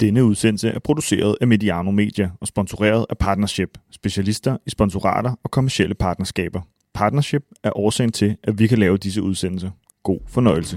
Denne udsendelse er produceret af Mediano Media og sponsoreret af Partnership, specialister i sponsorater og kommersielle partnerskaber. Partnership er årsagen til, at vi kan lave disse udsendelser. God fornøjelse.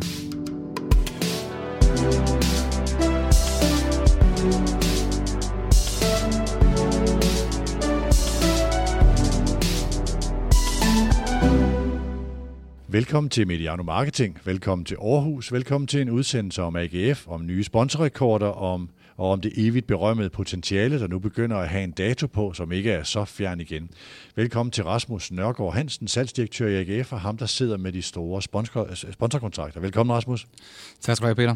Velkommen til Mediano Marketing, velkommen til Aarhus, velkommen til en udsendelse om AGF, om nye sponsorrekorder, om, og om det evigt berømmede potentiale, der nu begynder at have en dato på, som ikke er så fjern igen. Velkommen til Rasmus Nørgaard Hansen, salgsdirektør i AGF, og ham, der sidder med de store sponsor, sponsorkontrakter. Velkommen, Rasmus. Tak skal du have, Peter.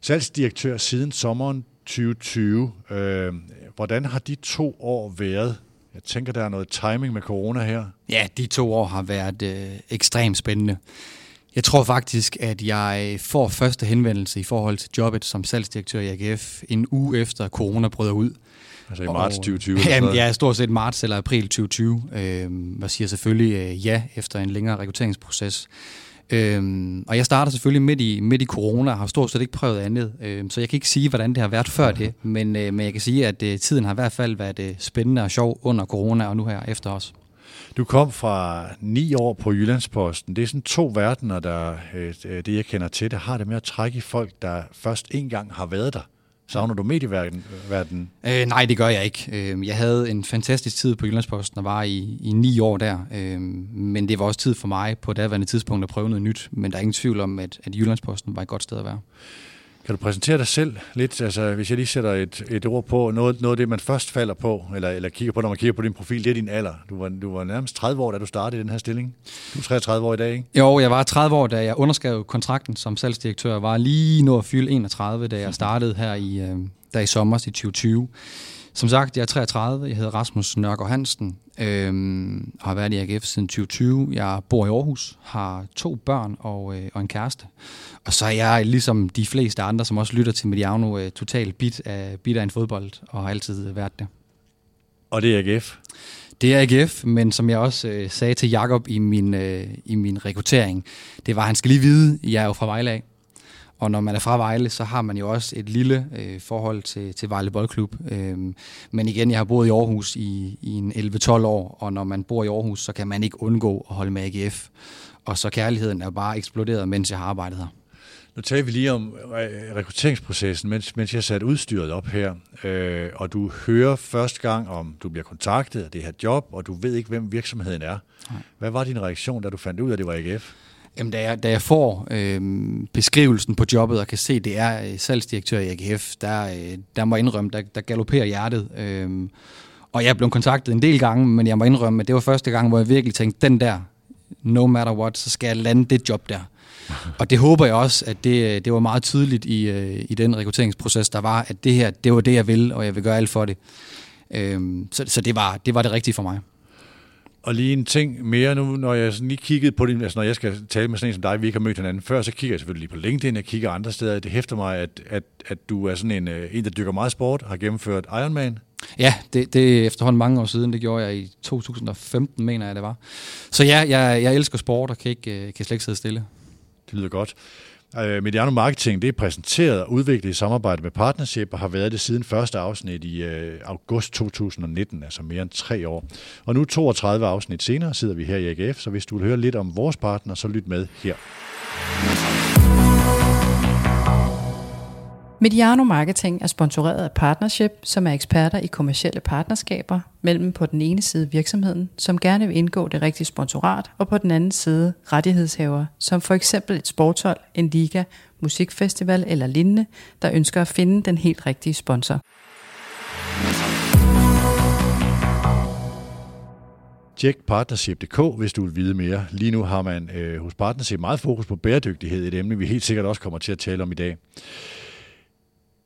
Salgsdirektør siden sommeren 2020. Øh, hvordan har de to år været jeg tænker, der er noget timing med corona her. Ja, de to år har været øh, ekstremt spændende. Jeg tror faktisk, at jeg får første henvendelse i forhold til jobbet som salgsdirektør i AGF en uge efter corona bryder ud. Altså i marts 2020? Ja, ja, stort set marts eller april 2020. Øh, jeg siger selvfølgelig øh, ja efter en længere rekrutteringsproces. Øhm, og jeg starter selvfølgelig midt i, midt i corona og har stort set ikke prøvet andet. Øhm, så jeg kan ikke sige, hvordan det har været før det, men, øh, men jeg kan sige, at øh, tiden har i hvert fald været øh, spændende og sjov under corona og nu her efter os. Du kom fra ni år på Jyllandsposten. Det er sådan to verdener, der, øh, det jeg kender til, det har det med at trække i folk, der først en gang har været der. Savner du medieverdenen? Øh, nej, det gør jeg ikke. Øh, jeg havde en fantastisk tid på Jyllandsposten og var i, i ni år der. Øh, men det var også tid for mig på daværende tidspunkt at prøve noget nyt. Men der er ingen tvivl om, at, at Jyllandsposten var et godt sted at være. Kan du præsentere dig selv lidt? Altså, hvis jeg lige sætter et, et ord på, noget, noget af det, man først falder på, eller, eller kigger på, når man kigger på din profil, det er din alder. Du var, du var nærmest 30 år, da du startede i den her stilling. Du er 33 år i dag, ikke? Jo, jeg var 30 år, da jeg underskrev kontrakten som salgsdirektør. Jeg var lige nu at fylde 31, da jeg startede her i, øh, der i sommer i 2020. Som sagt, jeg er 33, jeg hedder Rasmus Nørgaard Hansen, øhm, har været i AGF siden 2020. Jeg bor i Aarhus, har to børn og, øh, og en kæreste. Og så er jeg ligesom de fleste andre, som også lytter til Mediano, øh, totalt bit af, bit af en fodbold, og har altid været det. Og det er AGF? Det er AGF, men som jeg også øh, sagde til Jakob i min, øh, i min rekruttering, det var, at han skal lige vide, jeg er jo fra Vejle af. Og når man er fra Vejle, så har man jo også et lille øh, forhold til, til Vejle Boldklub. Øhm, men igen, jeg har boet i Aarhus i, i en 11-12 år, og når man bor i Aarhus, så kan man ikke undgå at holde med AGF. Og så kærligheden er bare eksploderet, mens jeg har arbejdet her. Nu taler vi lige om rekrutteringsprocessen, mens, mens jeg satte udstyret op her, øh, og du hører første gang, om du bliver kontaktet af det her job, og du ved ikke, hvem virksomheden er. Nej. Hvad var din reaktion, da du fandt ud af, at det var AGF? Jamen, da jeg, da jeg får øh, beskrivelsen på jobbet og kan se, det er øh, salgsdirektør i AGF, der, øh, der må jeg indrømme, der, der galopperer hjertet. Øh, og jeg blevet kontaktet en del gange, men jeg må indrømme, at det var første gang, hvor jeg virkelig tænkte, den der, no matter what, så skal jeg lande det job der. og det håber jeg også, at det, det var meget tydeligt i, øh, i den rekrutteringsproces, der var, at det her, det var det, jeg vil, og jeg vil gøre alt for det. Øh, så så det, var, det var det rigtige for mig. Og lige en ting mere nu, når jeg sådan lige kiggede på det, altså når jeg skal tale med sådan en som dig, vi ikke har mødt hinanden før, så kigger jeg selvfølgelig lige på LinkedIn, jeg kigger andre steder. Det hæfter mig, at, at, at du er sådan en, øh, en, der dykker meget sport, har gennemført Ironman. Ja, det, det er efterhånden mange år siden. Det gjorde jeg i 2015, mener jeg, det var. Så ja, jeg, jeg elsker sport og kan, ikke, øh, kan slet ikke sidde stille. Det lyder godt. Øh, Mediano Marketing det er præsenteret og udviklet i samarbejde med Partnership og har været det siden første afsnit i øh, august 2019, altså mere end tre år. Og nu 32 afsnit senere sidder vi her i AGF, så hvis du vil høre lidt om vores partner, så lyt med her. Mediano Marketing er sponsoreret af Partnership, som er eksperter i kommersielle partnerskaber mellem på den ene side virksomheden, som gerne vil indgå det rigtige sponsorat, og på den anden side rettighedshaver, som for eksempel et sporthold, en liga, musikfestival eller lignende, der ønsker at finde den helt rigtige sponsor. Tjek partnership.dk, hvis du vil vide mere. Lige nu har man øh, hos Partnership meget fokus på bæredygtighed, et emne, vi helt sikkert også kommer til at tale om i dag.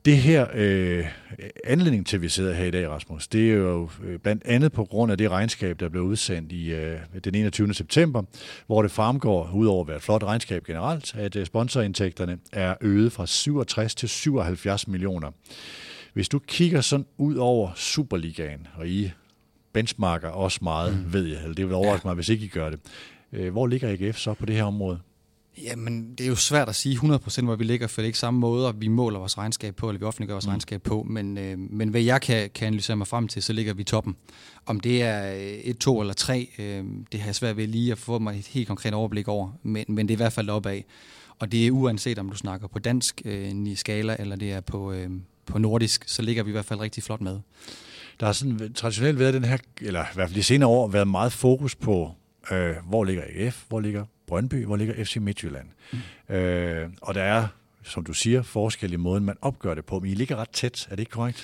Det her øh, anledning til, at vi sidder her i dag, Rasmus, det er jo øh, blandt andet på grund af det regnskab, der blev udsendt i øh, den 21. september, hvor det fremgår, udover at være et flot regnskab generelt, at øh, sponsorindtægterne er øget fra 67 til 77 millioner. Hvis du kigger sådan ud over Superligaen, og I benchmarker også meget, mm. ved jeg, eller det vil overraske ja. mig, hvis ikke I gør det. Hvor ligger AGF så på det her område? Jamen, det er jo svært at sige 100% hvor vi ligger, for det er ikke samme måde, vi måler vores regnskab på, eller vi offentliggør vores mm. regnskab på, men, øh, men hvad jeg kan, kan analysere mig frem til, så ligger vi i toppen. Om det er et, to eller tre, øh, det har jeg svært ved lige at få mig et helt konkret overblik over, men, men det er i hvert fald opad. Og det er uanset om du snakker på dansk øh, skala, eller det er på, øh, på nordisk, så ligger vi i hvert fald rigtig flot med. Der har sådan traditionelt været den her, eller i hvert fald de senere år, været meget fokus på, øh, hvor ligger AGF, hvor ligger Brøndby, hvor ligger FC Midtjylland. Mm. Øh, og der er, som du siger, forskel i måden, man opgør det på, men I ligger ret tæt, er det ikke korrekt?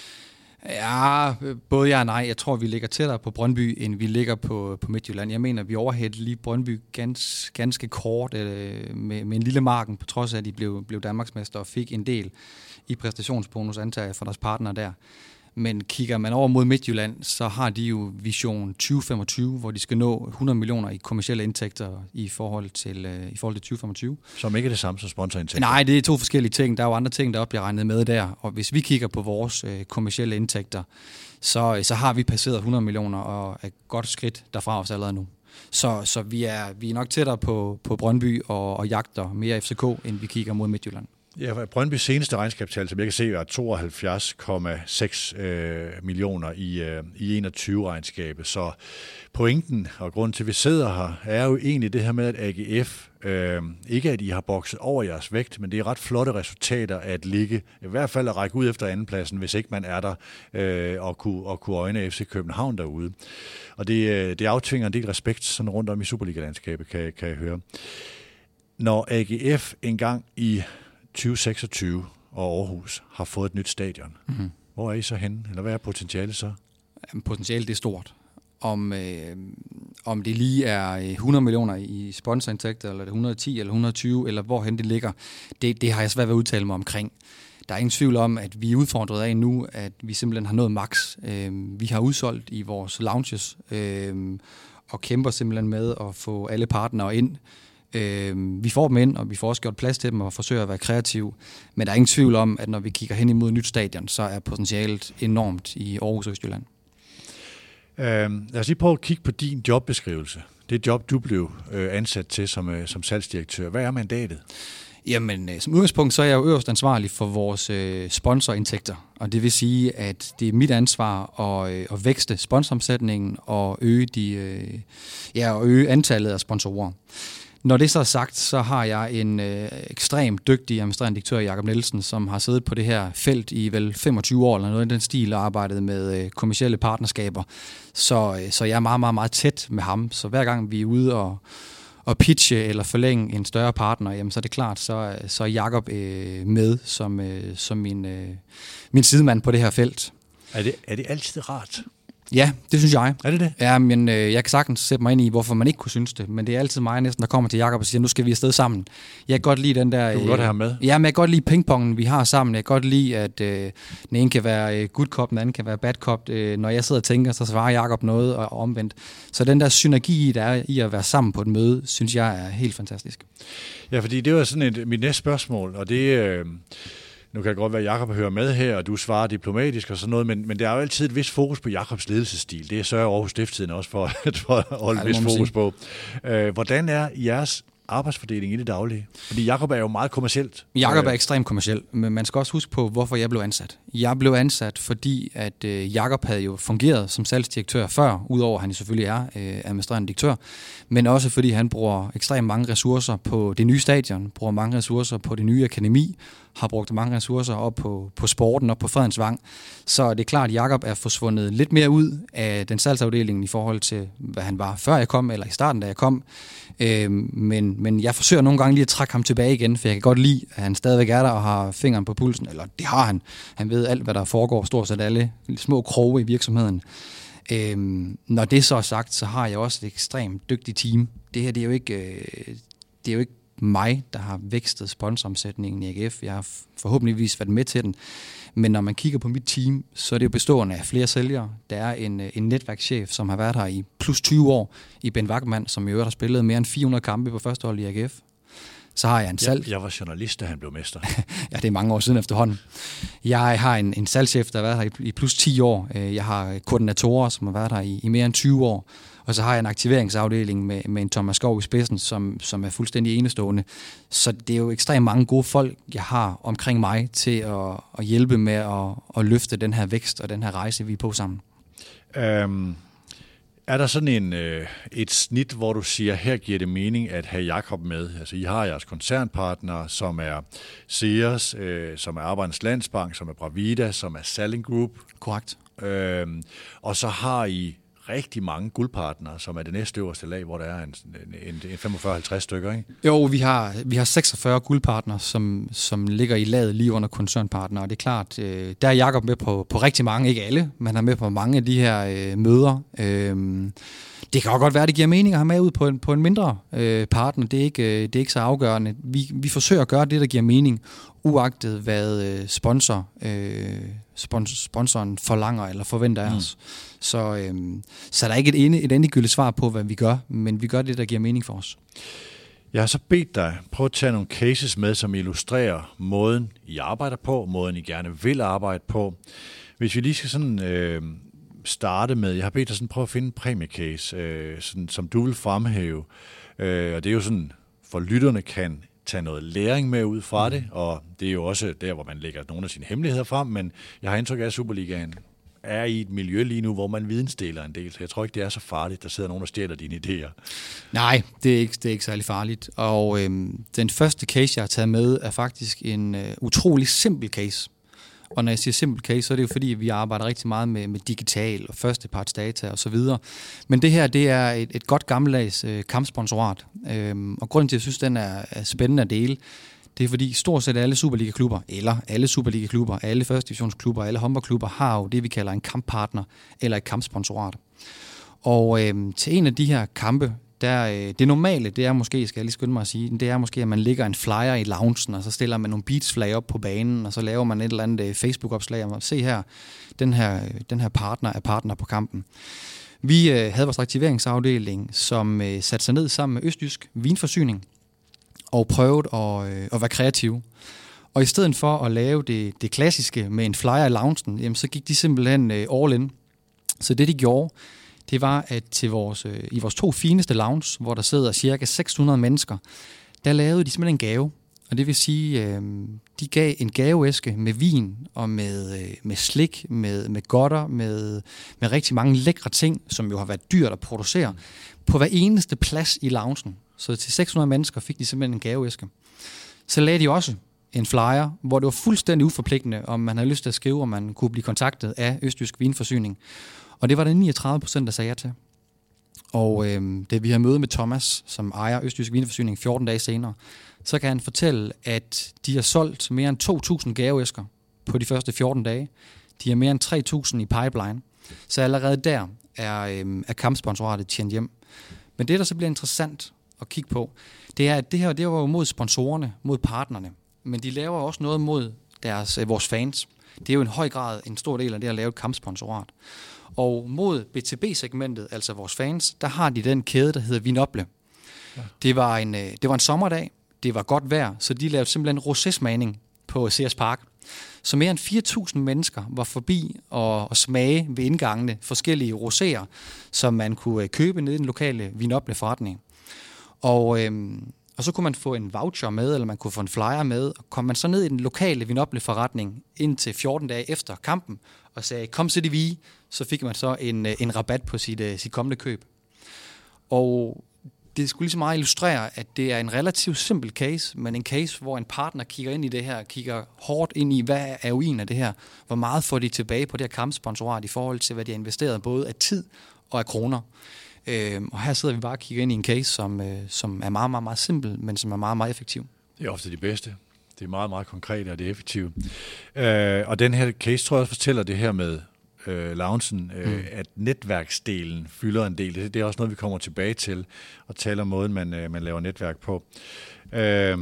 Ja, både ja og nej. Jeg tror, vi ligger tættere på Brøndby, end vi ligger på, på Midtjylland. Jeg mener, vi overhældte lige Brøndby ganske, ganske kort øh, med, med en lille marken, på trods af, at de blev, blev Danmarksmester og fik en del i præstationsbonus, antager for deres partner der. Men kigger man over mod Midtjylland, så har de jo Vision 2025, hvor de skal nå 100 millioner i kommersielle indtægter i forhold til, øh, i forhold til 2025. Som ikke er det samme som sponsorindtægter? Nej, det er to forskellige ting. Der er jo andre ting, der bliver regnet med der. Og hvis vi kigger på vores øh, kommersielle indtægter, så, øh, så har vi passeret 100 millioner og er godt skridt derfra os allerede nu. Så, så vi, er, vi er nok tættere på, på Brøndby og, og jagter mere FCK, end vi kigger mod Midtjylland. Ja, Brøndbys seneste regnskabstal, som jeg kan se, er 72,6 øh, millioner i, øh, i 21-regnskabet. Så pointen og grunden til, at vi sidder her, er jo egentlig det her med, at AGF, øh, ikke at I har bokset over jeres vægt, men det er ret flotte resultater at ligge, i hvert fald at række ud efter andenpladsen, hvis ikke man er der, øh, og, kunne, og kunne øjne FC København derude. Og det, øh, det aftvinger en del respekt sådan rundt om i Superliga-landskabet, kan, kan jeg høre. Når AGF engang i 2026 og Aarhus har fået et nyt stadion. Mm-hmm. Hvor er I så henne? Eller hvad er potentialet så? Potentialet er stort. Om, øh, om det lige er 100 millioner i sponsorindtægter, eller det 110 eller 120, eller hvorhen det ligger, det, det har jeg svært ved at udtale mig omkring. Der er ingen tvivl om, at vi er udfordret af nu, at vi simpelthen har nået max. Øh, vi har udsolgt i vores lounges, øh, og kæmper simpelthen med at få alle partnere ind. Øh, vi får dem ind, og vi får også gjort plads til dem og forsøger at være kreative. Men der er ingen tvivl om, at når vi kigger hen imod et nyt stadion, så er potentialet enormt i Aarhus og Østjylland. Øh, lad os lige prøve at kigge på din jobbeskrivelse. Det job, du blev øh, ansat til som, øh, som salgsdirektør. Hvad er mandatet? Jamen, øh, som udgangspunkt, så er jeg jo øverst ansvarlig for vores øh, sponsorindtægter. Og det vil sige, at det er mit ansvar at, øh, at vækste sponsoromsætningen og øge, de, øh, ja, og øge antallet af sponsorer. Når det så er sagt, så har jeg en øh, ekstremt dygtig administrerende direktør, Jakob Nielsen, som har siddet på det her felt i vel 25 år eller noget i den stil og arbejdet med øh, kommersielle partnerskaber. Så, øh, så jeg er meget, meget, meget tæt med ham. Så hver gang vi er ude og, og pitche eller forlænge en større partner, jamen, så er det klart, så, øh, så er Jakob øh, med som, øh, som min, øh, min sidemand på det her felt. Er det, er det altid rart Ja, det synes jeg. Er det det? Ja, men øh, jeg kan sagtens sætte mig ind i, hvorfor man ikke kunne synes det. Men det er altid mig næsten, der kommer til Jakob og siger, nu skal vi afsted sammen. Jeg kan godt lide den der... Du kan øh, godt have med. Ja, men jeg kan godt lide pingpongen, vi har sammen. Jeg kan godt lide, at øh, den ene kan være øh, good cop, den anden kan være bad cop. Øh, når jeg sidder og tænker, så svarer Jakob noget og omvendt. Så den der synergi, der er i at være sammen på et møde, synes jeg er helt fantastisk. Ja, fordi det var sådan et, mit næste spørgsmål, og det... Øh nu kan det godt være, at Jacob hører med her, og du svarer diplomatisk og sådan noget, men, men der er jo altid et vis fokus på Jakobs ledelsesstil. Det sørger Aarhus Stifttiden også for, for at holde et vis fokus på. Øh, hvordan er jeres arbejdsfordeling i det daglige? Fordi Jakob er jo meget kommercielt. Jakob er ekstremt kommersiel, men man skal også huske på, hvorfor jeg blev ansat. Jeg blev ansat, fordi at øh, Jakob havde jo fungeret som salgsdirektør før, udover at han selvfølgelig er øh, administrerende direktør, men også fordi han bruger ekstremt mange ressourcer på det nye stadion, bruger mange ressourcer på det nye akademi, har brugt mange ressourcer op på, på sporten og på Fredensvang. Så det er klart, at Jakob er forsvundet lidt mere ud af den salgsafdeling i forhold til, hvad han var før jeg kom, eller i starten, da jeg kom. Øh, men, men jeg forsøger nogle gange lige at trække ham tilbage igen, for jeg kan godt lide, at han stadigvæk er der og har fingeren på pulsen. Eller det har han. Han ved alt, hvad der foregår, stort set alle små kroge i virksomheden. Øhm, når det så er sagt, så har jeg også et ekstremt dygtigt team. Det her det er jo ikke, øh, det er jo ikke mig, der har vækstet sponsoromsætningen i AGF. Jeg har forhåbentligvis været med til den. Men når man kigger på mit team, så er det jo bestående af flere sælgere. Der er en, øh, en netværkschef, som har været her i plus 20 år, i Ben Wagman, som i øvrigt har spillet mere end 400 kampe på første hold i AGF. Så har jeg en salg. Jeg, jeg var journalist, da han blev mester. ja, det er mange år siden efterhånden. Jeg har en, en salgschef, der har været her i, i plus 10 år. Øh, jeg har koordinatorer, som har været her i, i mere end 20 år. Og så har jeg en aktiveringsafdeling med, med en Thomas Skov i spidsen, som, som er fuldstændig enestående. Så det er jo ekstremt mange gode folk, jeg har omkring mig til at, at hjælpe med at, at løfte den her vækst og den her rejse, vi er på sammen. Øhm, er der sådan en, øh, et snit, hvor du siger, her giver det mening at have Jakob med? Altså, I har jeres koncernpartner, som er Sears, øh, som er Arbejdernes Landsbank, som er Bravida, som er Salling Group. Korrekt. Øhm, og så har I rigtig mange guldpartnere, som er det næste øverste lag, hvor der er en, en, en 45-50 stykker, ikke? Jo, vi har, vi har 46 guldpartnere, som, som ligger i laget lige under koncernpartnere, og det er klart, øh, der er Jacob med på, på rigtig mange, ikke alle, men han er med på mange af de her øh, møder. Øh, det kan også godt være, at det giver mening at have med ud på en, på en mindre øh, partner. Det er, ikke, øh, det er ikke så afgørende. Vi, vi forsøger at gøre det, der giver mening, uagtet hvad øh, sponsor, øh, spons, sponsoren forlanger eller forventer af mm. os. Så, øh, så der er ikke et, ene, et endegyldigt svar på, hvad vi gør, men vi gør det, der giver mening for os. Jeg har så bedt dig prøve at tage nogle cases med, som illustrerer måden, I arbejder på, måden, I gerne vil arbejde på. Hvis vi lige skal sådan øh, starte med, jeg har bedt dig sådan prøve at finde en præmiecase, øh, sådan, som du vil fremhæve. Øh, og det er jo sådan, for lytterne kan tage noget læring med ud fra det, og det er jo også der, hvor man lægger nogle af sine hemmeligheder frem, men jeg har indtryk af, at Superligaen er i et miljø lige nu, hvor man vidensdeler en del, så jeg tror ikke, det er så farligt, der sidder nogen, der stjæler dine idéer. Nej, det er ikke, det er ikke særlig farligt. Og øhm, den første case, jeg har taget med, er faktisk en øh, utrolig simpel case. Og når jeg siger simple case, så er det jo fordi, vi arbejder rigtig meget med, med digital og førstepartsdata og så videre. Men det her, det er et, et godt gammeldags øh, kampsponsorat. Øhm, og grunden til, at jeg synes, den er, er spændende at dele, det er fordi stort set alle Superliga-klubber, eller alle Superliga-klubber, alle første divisionsklubber, alle håndboldklubber, har jo det, vi kalder en kamppartner eller et kampsponsorat. Og øhm, til en af de her kampe, der, øh, det normale, det er måske, skal jeg lige skynde mig at sige, det er måske, at man lægger en flyer i loungen, og så stiller man nogle beats-flag op på banen, og så laver man et eller andet øh, Facebook-opslag om, se her, den her, øh, den her partner er partner på kampen. Vi øh, havde vores aktiveringsafdeling, som øh, satte sig ned sammen med Østjysk Vinforsyning, og prøvede at, øh, at være kreative. Og i stedet for at lave det, det klassiske med en flyer i loungen, jamen, så gik de simpelthen øh, all in. Så det de gjorde, det var, at til vores, øh, i vores to fineste lounge, hvor der sidder cirka 600 mennesker, der lavede de simpelthen en gave. Og det vil sige, øh, de gav en gaveæske med vin og med, øh, med slik, med, med godter, med, med rigtig mange lækre ting, som jo har været dyrt at producere, på hver eneste plads i loungen. Så til 600 mennesker fik de simpelthen en gaveæske. Så lagde de også en flyer, hvor det var fuldstændig uforpligtende, om man havde lyst til at skrive, om man kunne blive kontaktet af Østjysk Vinforsyning. Og det var der 39 procent, der sagde ja til. Og øh, da vi har møde med Thomas, som ejer Østjysk Vinforsyning 14 dage senere, så kan han fortælle, at de har solgt mere end 2.000 gaveæsker på de første 14 dage. De har mere end 3.000 i pipeline. Så allerede der er, øh, er kampsponsoratet tjent hjem. Men det, der så bliver interessant at kigge på, det er, at det her det var jo mod sponsorerne, mod partnerne. Men de laver også noget mod deres, øh, vores fans. Det er jo en høj grad en stor del af det at lave et kampsponsorat. Og mod BTB-segmentet, altså vores fans, der har de den kæde, der hedder Vinoble. Ja. Det, var en, øh, det var en sommerdag, det var godt vejr, så de lavede simpelthen rosé på Sears Park. Så mere end 4.000 mennesker var forbi og, og smage ved indgangene forskellige roséer, som man kunne øh, købe nede i den lokale Vinoble forretning. Og, øhm, og så kunne man få en voucher med, eller man kunne få en flyer med, og kom man så ned i den lokale Vinoble forretning indtil 14 dage efter kampen, og sagde, kom til vi, så fik man så en, øh, en rabat på sit, øh, sit kommende køb. Og det skulle ligesom meget illustrere, at det er en relativt simpel case, men en case, hvor en partner kigger ind i det her, kigger hårdt ind i, hvad er uin af det her, hvor meget får de tilbage på det her kampsponsorat i forhold til, hvad de har investeret både af tid og af kroner. Øh, og her sidder vi bare og kigger ind i en case, som, øh, som er meget, meget, meget simpel, men som er meget, meget effektiv. Det er ofte de bedste. Det er meget, meget konkret, og det er effektivt. Øh, og den her case, tror jeg også fortæller det her med øh, loungen, øh, mm. at netværksdelen fylder en del. Det, det er også noget, vi kommer tilbage til, og tale om måden, man, øh, man laver netværk på. Øh,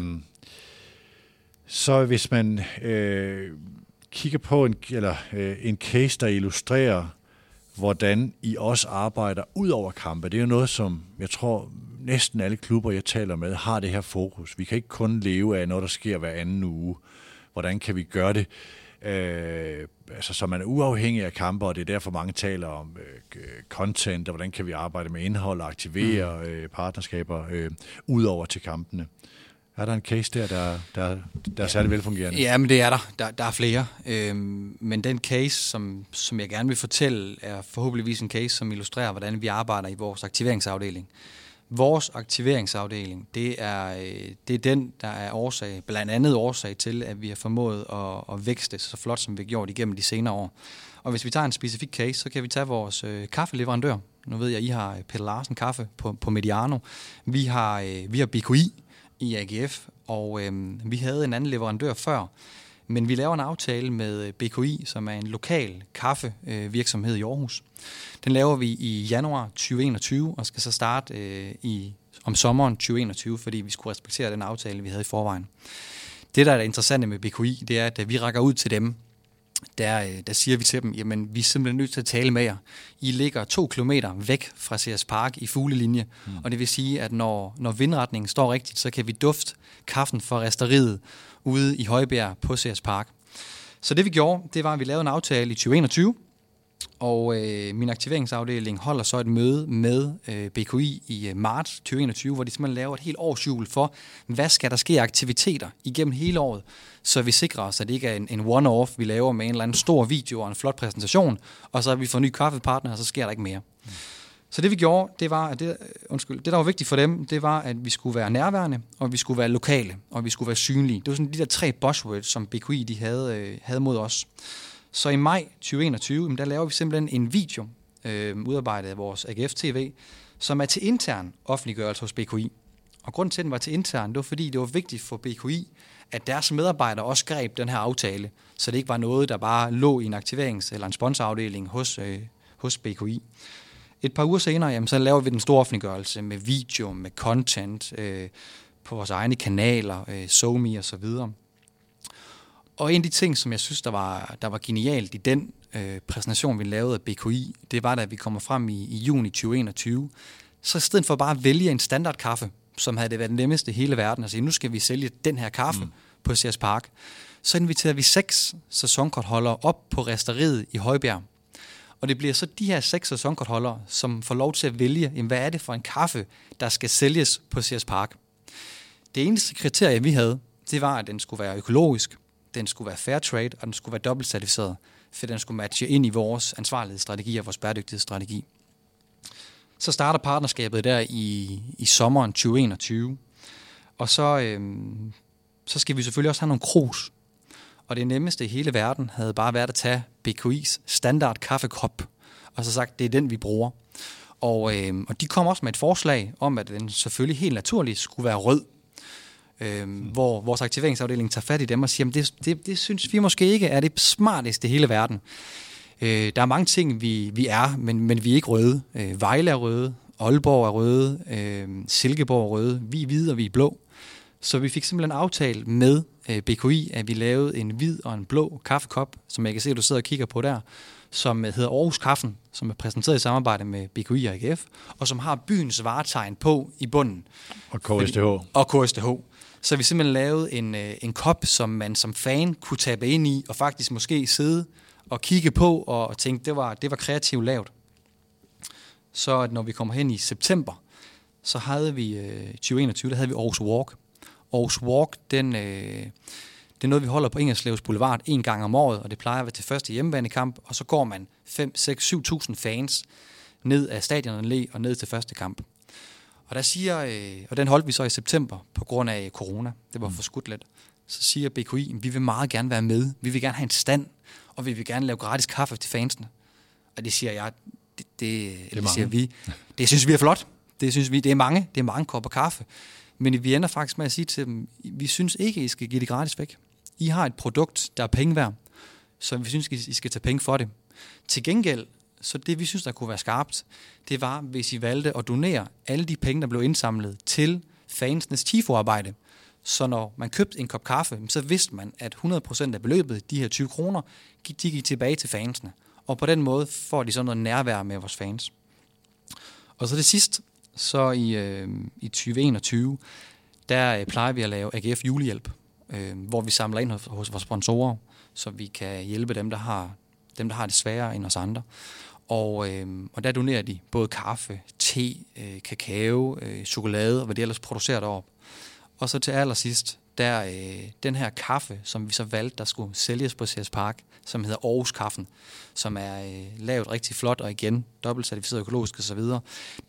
så hvis man øh, kigger på en, eller, øh, en case, der illustrerer hvordan I også arbejder ud over kampe. Det er jo noget, som jeg tror næsten alle klubber, jeg taler med, har det her fokus. Vi kan ikke kun leve af noget, der sker hver anden uge. Hvordan kan vi gøre det Øh, altså, så man er uafhængig af kampe, og det er derfor mange taler om øh, content, og hvordan kan vi arbejde med indhold og aktivere mm. øh, partnerskaber øh, ud over til kampene. Er der en case der, der, der, der er særlig velfungerende? Ja, men det er der. Der, der er flere. Øhm, men den case, som, som jeg gerne vil fortælle, er forhåbentligvis en case, som illustrerer, hvordan vi arbejder i vores aktiveringsafdeling. Vores aktiveringsafdeling, det er, øh, det er den, der er årsag, blandt andet årsag til, at vi har formået at, at vækste så flot, som vi har gjort igennem de senere år. Og hvis vi tager en specifik case, så kan vi tage vores øh, kaffeleverandør. Nu ved jeg, I har øh, Peter Larsen kaffe på, på Mediano. Vi har, øh, vi har BKI i AGF, og øh, vi havde en anden leverandør før, men vi laver en aftale med BKI, som er en lokal kaffevirksomhed i Aarhus. Den laver vi i januar 2021, og skal så starte øh, i, om sommeren 2021, fordi vi skulle respektere den aftale, vi havde i forvejen. Det, der er interessant med BKI, det er, at vi rækker ud til dem, der, øh, der siger vi til dem, jamen vi er simpelthen nødt til at tale med jer. I ligger to kilometer væk fra CS Park i fuglelinje, mm. og det vil sige, at når, når vindretningen står rigtigt, så kan vi dufte kaffen fra resteriet ude i Højbjerg på Sears Park. Så det vi gjorde, det var, at vi lavede en aftale i 2021, og øh, min aktiveringsafdeling holder så et møde med øh, BKI i øh, marts 2021, hvor de simpelthen laver et helt årsjul for, hvad skal der ske af aktiviteter igennem hele året, så vi sikrer os, at det ikke er en, en one-off, vi laver med en eller anden stor video og en flot præsentation, og så har vi fået ny kaffepartner, og så sker der ikke mere. Mm. Så det vi gjorde, det var, at det, øh, undskyld, det der var vigtigt for dem, det var, at vi skulle være nærværende, og vi skulle være lokale, og vi skulle være synlige. Det var sådan de der tre buzzwords, som BQI de havde, øh, havde mod os. Så i maj 2021, der laver vi simpelthen en video, øh, udarbejdet af vores AGF TV, som er til intern offentliggørelse hos BKI. Og grunden til, at den var til intern, det var fordi, det var vigtigt for BKI, at deres medarbejdere også greb den her aftale, så det ikke var noget, der bare lå i en aktiverings- eller en sponsorafdeling hos, øh, hos BKI. Et par uger senere, jamen, så laver vi den store offentliggørelse med video, med content, øh, på vores egne kanaler, øh, SoMe og så videre. Og en af de ting, som jeg synes, der var, der var genialt i den øh, præsentation, vi lavede af BKI, det var, da vi kommer frem i, i juni 2021. Så i stedet for bare at vælge en standardkaffe, som havde det været den nemmeste i hele verden, og sige, nu skal vi sælge den her kaffe mm. på CS Park, så inviterer vi seks sæsonkortholdere op på resteriet i Højbjerg. Og det bliver så de her seks sæsonkortholdere, som får lov til at vælge, jamen, hvad er det for en kaffe, der skal sælges på CS Park. Det eneste kriterie, vi havde, det var, at den skulle være økologisk, den skulle være fair trade, og den skulle være dobbelt certificeret, for den skulle matche ind i vores ansvarlighedsstrategi og vores bæredygtighedsstrategi. Så starter partnerskabet der i, i sommeren 2021, og så, øhm, så skal vi selvfølgelig også have nogle krus. Og det nemmeste i hele verden havde bare været at tage BKI's standard kaffekop, og så sagt, det er den, vi bruger. Og, øh, og de kom også med et forslag om, at den selvfølgelig helt naturligt skulle være rød, øh, mm. hvor vores aktiveringsafdeling tager fat i dem og siger, det, det, det synes vi måske ikke er det smarteste i hele verden. Øh, der er mange ting, vi, vi er, men, men vi er ikke røde. Øh, Vejle er røde, Aalborg er røde, øh, Silkeborg er røde, vi er hvide og vi er blå. Så vi fik simpelthen aftalt med BKI, at vi lavede en hvid og en blå kaffekop, som jeg kan se, at du sidder og kigger på der, som hedder Aarhus Kaffen, som er præsenteret i samarbejde med BKI og AGF, og som har byens varetegn på i bunden. Og KSTH. Og KSTH. Så vi simpelthen lavet en, øh, en kop, som man som fan kunne tabe ind i, og faktisk måske sidde og kigge på, og tænke, det var, det var kreativt lavet. Så at når vi kommer hen i september, så havde vi øh, 2021, der havde vi Aarhus Walk. Aarhus Walk, den, øh, det er noget, vi holder på Ingerslevs Boulevard en gang om året, og det plejer at være til første hjemmebanekamp, og så går man 5, 6, 7.000 fans ned af stadionet og ned til første kamp. Og der siger, øh, og den holdt vi så i september på grund af corona. Det var mm. for skudt lidt. Så siger BKI, vi vil meget gerne være med. Vi vil gerne have en stand, og vi vil gerne lave gratis kaffe til fansene. Og det siger jeg, det, det, det, det siger vi. Det synes vi er flot. Det synes vi, det er mange. Det er mange kopper kaffe. Men vi ender faktisk med at sige til dem, vi synes ikke, I skal give det gratis væk. I har et produkt, der er penge værd, så vi synes, I skal tage penge for det. Til gengæld så det, vi synes, der kunne være skarpt, det var, hvis I valgte at donere alle de penge, der blev indsamlet til fansenes TIFO-arbejde. Så når man købte en kop kaffe, så vidste man, at 100% af beløbet, de her 20 kroner, de gik tilbage til fansene. Og på den måde får de sådan noget nærvær med vores fans. Og så det sidste, så i, øh, i 2021, der øh, plejer vi at lave AGF julehjælp. øh, hvor vi samler ind hos, hos vores sponsorer, så vi kan hjælpe dem, der har, dem, der har det sværere end os andre. Og, øh, og der donerer de både kaffe, te, øh, kakao, øh, chokolade og hvad de ellers producerer deroppe. Og så til allersidst, der øh, den her kaffe, som vi så valgte, der skulle sælges på CS Park, som hedder Aarhus Kaffen, som er øh, lavet rigtig flot og igen dobbelt certificeret økologisk osv.,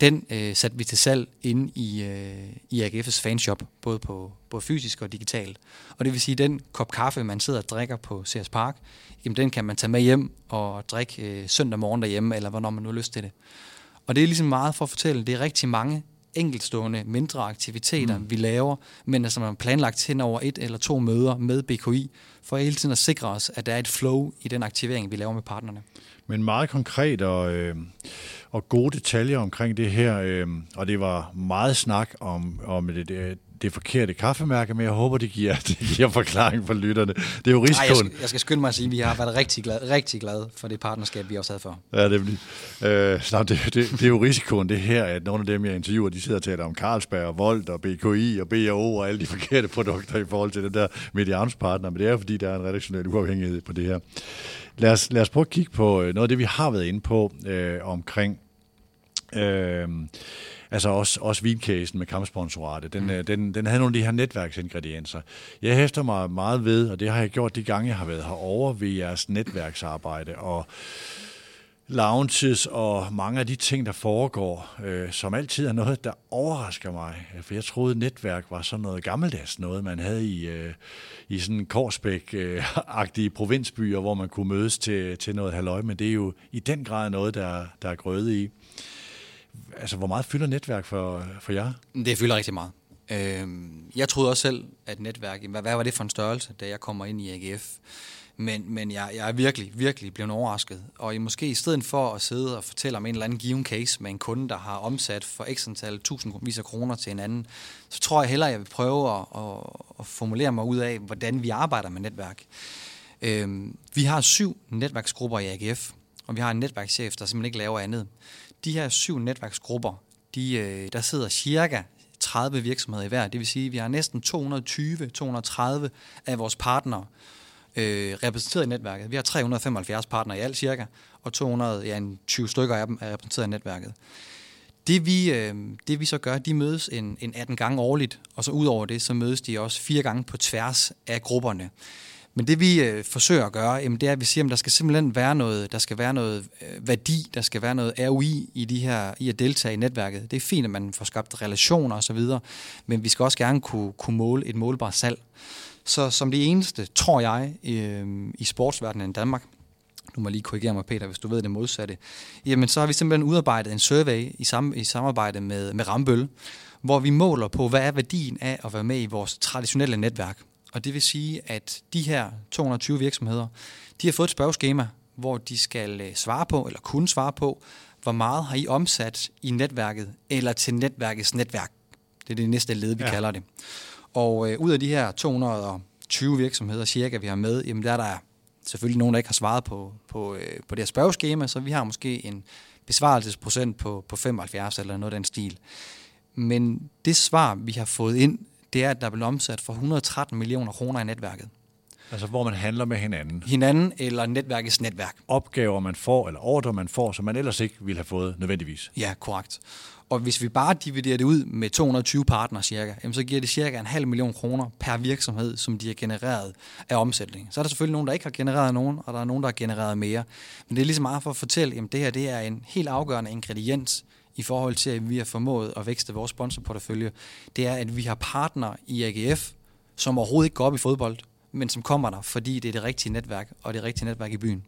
den øh, satte vi til salg inde i, øh, i AGF's fanshop, både på både fysisk og digitalt. Og det vil sige, at den kop kaffe, man sidder og drikker på CS Park, jamen den kan man tage med hjem og drikke øh, søndag morgen derhjemme, eller hvornår man nu har lyst til det. Og det er ligesom meget for at fortælle, det er rigtig mange enkeltstående mindre aktiviteter, mm. vi laver, men altså man har planlagt hen over et eller to møder med BKI, for hele tiden at sikre os, at der er et flow i den aktivering, vi laver med partnerne. Men meget konkret og, øh, og gode detaljer omkring det her, øh, og det var meget snak om, om det, det, forkerte kaffemærke, men jeg håber, det giver, det giver forklaring for lytterne. Det er jo risikoen. Ej, jeg, skal, jeg skal skynde mig at sige, at vi har været rigtig glade, rigtig glade for det partnerskab, vi også havde for. Ja, det, øh, så det, det, det, er jo risikoen det her, at nogle af dem, jeg interviewer, de sidder og taler om Carlsberg og Volt og BKI og BAO og alle de forkerte produkter i forhold til den der medianspartner, men det er jo fordi, der er en redaktionel uafhængighed på det her. Lad os, lad os prøve at kigge på øh, noget af det, vi har været inde på øh, omkring øh, altså også, også vincasen med kampsponsoratet, den, mm. den, den havde nogle af de her netværksingredienser. Jeg hæfter mig meget ved, og det har jeg gjort de gange, jeg har været herovre ved jeres netværksarbejde, og lounges og mange af de ting, der foregår, øh, som altid er noget, der overrasker mig. For jeg troede, netværk var sådan noget gammeldags noget, man havde i, øh, i sådan Korsbæk-agtige provinsbyer, hvor man kunne mødes til, til noget halvøj, men det er jo i den grad noget, der, der er grøde i altså, hvor meget fylder netværk for, for jer? Det fylder rigtig meget. Øhm, jeg troede også selv, at netværk, hvad, hvad var det for en størrelse, da jeg kommer ind i AGF? Men, men jeg, jeg er virkelig, virkelig blevet overrasket. Og I måske i stedet for at sidde og fortælle om en eller anden given case med en kunde, der har omsat for x antal tusindvis af kroner til en anden, så tror jeg hellere, at jeg vil prøve at, at, at formulere mig ud af, hvordan vi arbejder med netværk. Øhm, vi har syv netværksgrupper i AGF, og vi har en netværkschef, der simpelthen ikke laver andet de her syv netværksgrupper, de, øh, der sidder cirka 30 virksomheder i hver. Det vil sige, at vi har næsten 220-230 af vores partnere øh, repræsenteret i netværket. Vi har 375 partnere i alt cirka, og 200, ja, 20 stykker af dem er repræsenteret i netværket. Det vi, øh, det vi så gør, de mødes en, en 18 gange årligt, og så ud over det, så mødes de også fire gange på tværs af grupperne. Men det vi øh, forsøger at gøre, jamen, det er, at vi siger, at der skal simpelthen være noget, der skal være noget øh, værdi, der skal være noget ROI i, de her, i at deltage i netværket. Det er fint, at man får skabt relationer osv., men vi skal også gerne kunne, kunne måle et målbart salg. Så som det eneste, tror jeg, øh, i sportsverdenen i Danmark, nu må jeg lige korrigere mig, Peter, hvis du ved det modsatte, jamen så har vi simpelthen udarbejdet en survey i, sam, i samarbejde med, med Rambøl, hvor vi måler på, hvad er værdien af at være med i vores traditionelle netværk. Og det vil sige, at de her 220 virksomheder, de har fået et spørgeskema, hvor de skal øh, svare på, eller kunne svare på, hvor meget har I omsat i netværket, eller til netværkets netværk. Det er det næste led, vi ja. kalder det. Og øh, ud af de her 220 virksomheder cirka, vi har med, jamen der er der selvfølgelig nogen, der ikke har svaret på, på, øh, på det her spørgeskema, så vi har måske en besvarelsesprocent på, på 75 eller noget af den stil. Men det svar, vi har fået ind, det er, at der er blevet omsat for 113 millioner kroner i netværket. Altså hvor man handler med hinanden. Hinanden eller netværkets netværk. Opgaver man får, eller ordre man får, som man ellers ikke ville have fået nødvendigvis. Ja, korrekt. Og hvis vi bare dividerer det ud med 220 partnere cirka, jamen så giver det cirka en halv million kroner per virksomhed, som de har genereret af omsætning. Så er der selvfølgelig nogen, der ikke har genereret nogen, og der er nogen, der har genereret mere. Men det er ligesom meget for at fortælle, at det her det er en helt afgørende ingrediens i forhold til, at vi har formået at vækste vores sponsorportefølje, det er, at vi har partner i AGF, som overhovedet ikke går op i fodbold, men som kommer der, fordi det er det rigtige netværk, og det rigtige netværk i byen.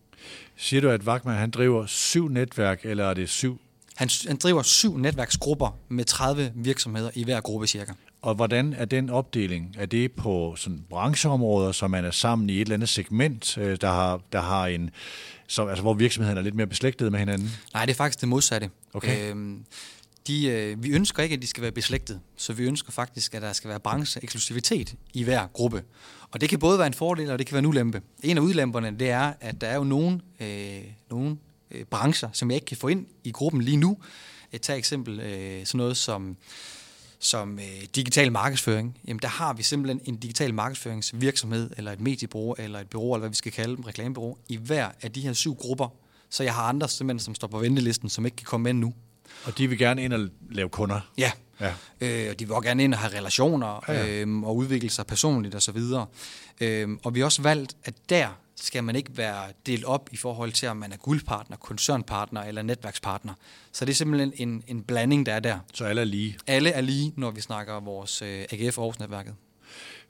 Siger du, at Wagman han driver syv netværk, eller er det syv? Han, han driver syv netværksgrupper med 30 virksomheder i hver gruppe cirka. Og hvordan er den opdeling? Er det på sådan brancheområder, så man er sammen i et eller andet segment, øh, der har, der har en, så, altså, hvor virksomheden er lidt mere beslægtet med hinanden? Nej, det er faktisk det modsatte. Okay. Øhm, de, øh, vi ønsker ikke, at de skal være beslægtet, så vi ønsker faktisk, at der skal være brancheeksklusivitet i hver gruppe. Og det kan både være en fordel, og det kan være en ulempe. En af udlemperne, det er, at der er jo nogle, øh, nogle øh, brancher, som jeg ikke kan få ind i gruppen lige nu. Et tag eksempel øh, sådan noget som som øh, digital markedsføring, jamen der har vi simpelthen en digital markedsføringsvirksomhed, eller et mediebureau, eller et bureau, eller hvad vi skal kalde dem, reklamebureau, i hver af de her syv grupper. Så jeg har andre simpelthen, som står på ventelisten, som ikke kan komme ind nu. Og de vil gerne ind og lave kunder. Ja, Ja. Øh, og de vil også gerne ind og have relationer Ja, ja. Øhm, og udvikle sig personligt osv. Og, øhm, og vi har også valgt, at der skal man ikke være delt op i forhold til, om man er guldpartner, koncernpartner eller netværkspartner. Så det er simpelthen en, en blanding, der er der. Så alle er lige. Alle er lige, når vi snakker vores øh, AGF Aarhus-netværket.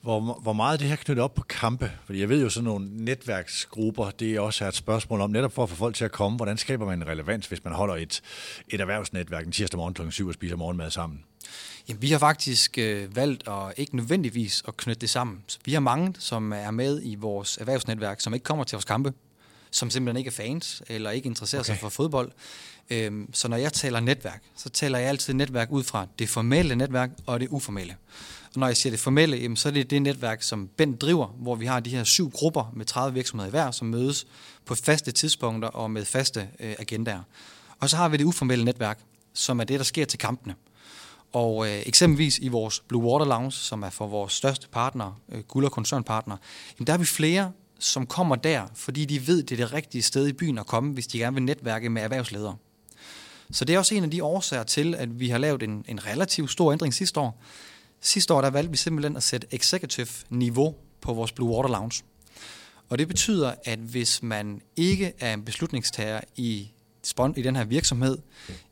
Hvor, hvor meget er det her knyttet op på kampe? Fordi jeg ved jo sådan nogle netværksgrupper, det er også et spørgsmål om, netop for at få folk til at komme, hvordan skaber man en relevans, hvis man holder et, et erhvervsnetværk en tirsdag morgen kl. 7 og spiser morgenmad sammen? Jamen, vi har faktisk øh, valgt at ikke nødvendigvis at knytte det sammen. Så vi har mange, som er med i vores erhvervsnetværk, som ikke kommer til vores kampe, som simpelthen ikke er fans, eller ikke interesserer okay. Sig for fodbold. Øhm, så når jeg taler netværk, så taler jeg altid netværk ud fra det formelle netværk og det uformelle. Og når jeg siger det formelle, jamen, så er det det netværk, som Bent driver, hvor vi har de her syv grupper med 30 virksomheder i hver, som mødes på faste tidspunkter og med faste øh, agendaer. Og så har vi det uformelle netværk, som er det, der sker til kampene. Og øh, eksempelvis i vores Blue Water Lounge, som er for vores største partner, øh, guld- og koncernpartner, jamen der er vi flere, som kommer der, fordi de ved, det er det rigtige sted i byen at komme, hvis de gerne vil netværke med erhvervsledere. Så det er også en af de årsager til, at vi har lavet en, en relativt stor ændring sidste år. Sidste år der valgte vi simpelthen at sætte executive niveau på vores Blue Water Lounge. Og det betyder, at hvis man ikke er en beslutningstager i, i den her virksomhed,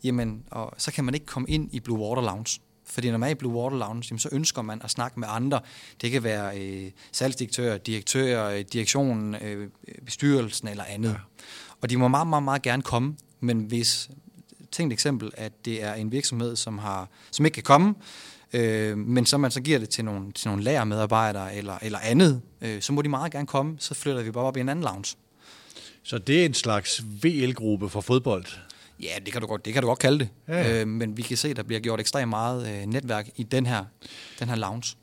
jamen, og så kan man ikke komme ind i Blue Water Lounge. Fordi når man er i Blue Water Lounge, jamen, så ønsker man at snakke med andre. Det kan være øh, salgsdirektører, direktører, øh, direktionen, øh, bestyrelsen eller andet. Ja. Og de må meget, meget, meget gerne komme, men hvis, tænk et eksempel, at det er en virksomhed, som, har, som ikke kan komme, øh, men så man så giver det til nogle, til nogle lærermedarbejdere eller, eller andet, øh, så må de meget gerne komme, så flytter vi bare op i en anden lounge. Så det er en slags VL-gruppe for fodbold. Ja, det kan du godt, det kan du godt kalde det. Ja, ja. Øh, men vi kan se, at der bliver gjort ekstremt meget øh, netværk i den her, den her lounge.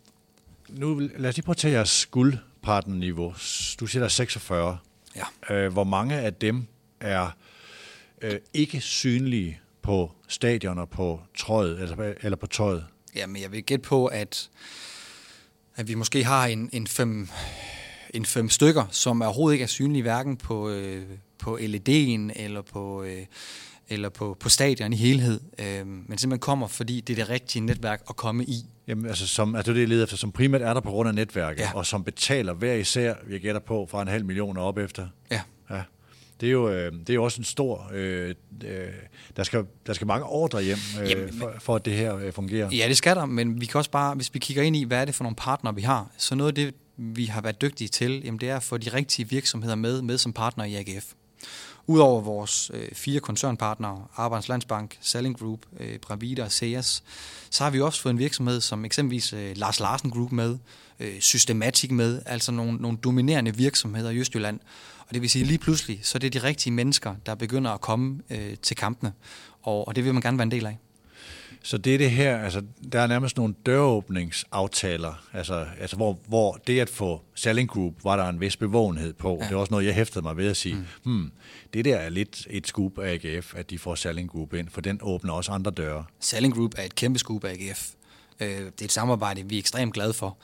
Nu lad os lige prøve at tage jeres guldpartnerniveau. Du siger, der er 46. Ja. Øh, hvor mange af dem er øh, ikke synlige på stadion og på trøjet, eller, eller på tøjet? Jamen, jeg vil gætte på, at, at vi måske har en, en, fem, en fem stykker, som overhovedet ikke er synlige hverken på, øh, på LED'en eller på, øh, eller på, på stadion i helhed, øh, men simpelthen kommer, fordi det er det rigtige netværk at komme i. Jamen, altså, som, altså det er det, jeg leder efter, som primært er der på grund af netværket, Ja. og som betaler hver især, jeg gætter på, fra en halv million og op efter. Ja. Ja. Det er jo, øh, det er jo også en stor... Øh, øh, der, skal, der skal mange ordre hjem, øh, Jamen, men- for, for at det her øh, fungerer. Ja, det skal der, men vi kan også bare, hvis vi kigger ind i, hvad er det for nogle partnere, vi har, så noget af det, vi har været dygtige til, jamen det er at få de rigtige virksomheder med, med som partner i AGF. Udover vores øh, fire koncernpartnere, Arbejds Landsbank, Selling Group, øh, Bravida og Seas, så har vi også fået en virksomhed som eksempelvis øh, Lars Larsen Group med, øh, Systematic med, altså nogle, nogle dominerende virksomheder i Østjylland. Og det vil sige lige pludselig, så er det de rigtige mennesker, der begynder at komme øh, til kampene, og, og det vil man gerne være en del af. Så det er det her, altså der er nærmest nogle døråbningsaftaler, altså, altså hvor, hvor det at få Selling Group, var der en vis bevågenhed på. Ja. Det er også noget, jeg hæftede mig ved at sige, mm. hmm, det der er lidt et scoop af AGF, at de får Selling Group ind, for den åbner også andre døre. Selling Group er et kæmpe skub af AGF. Øh, Det er et samarbejde, vi er ekstremt glade for.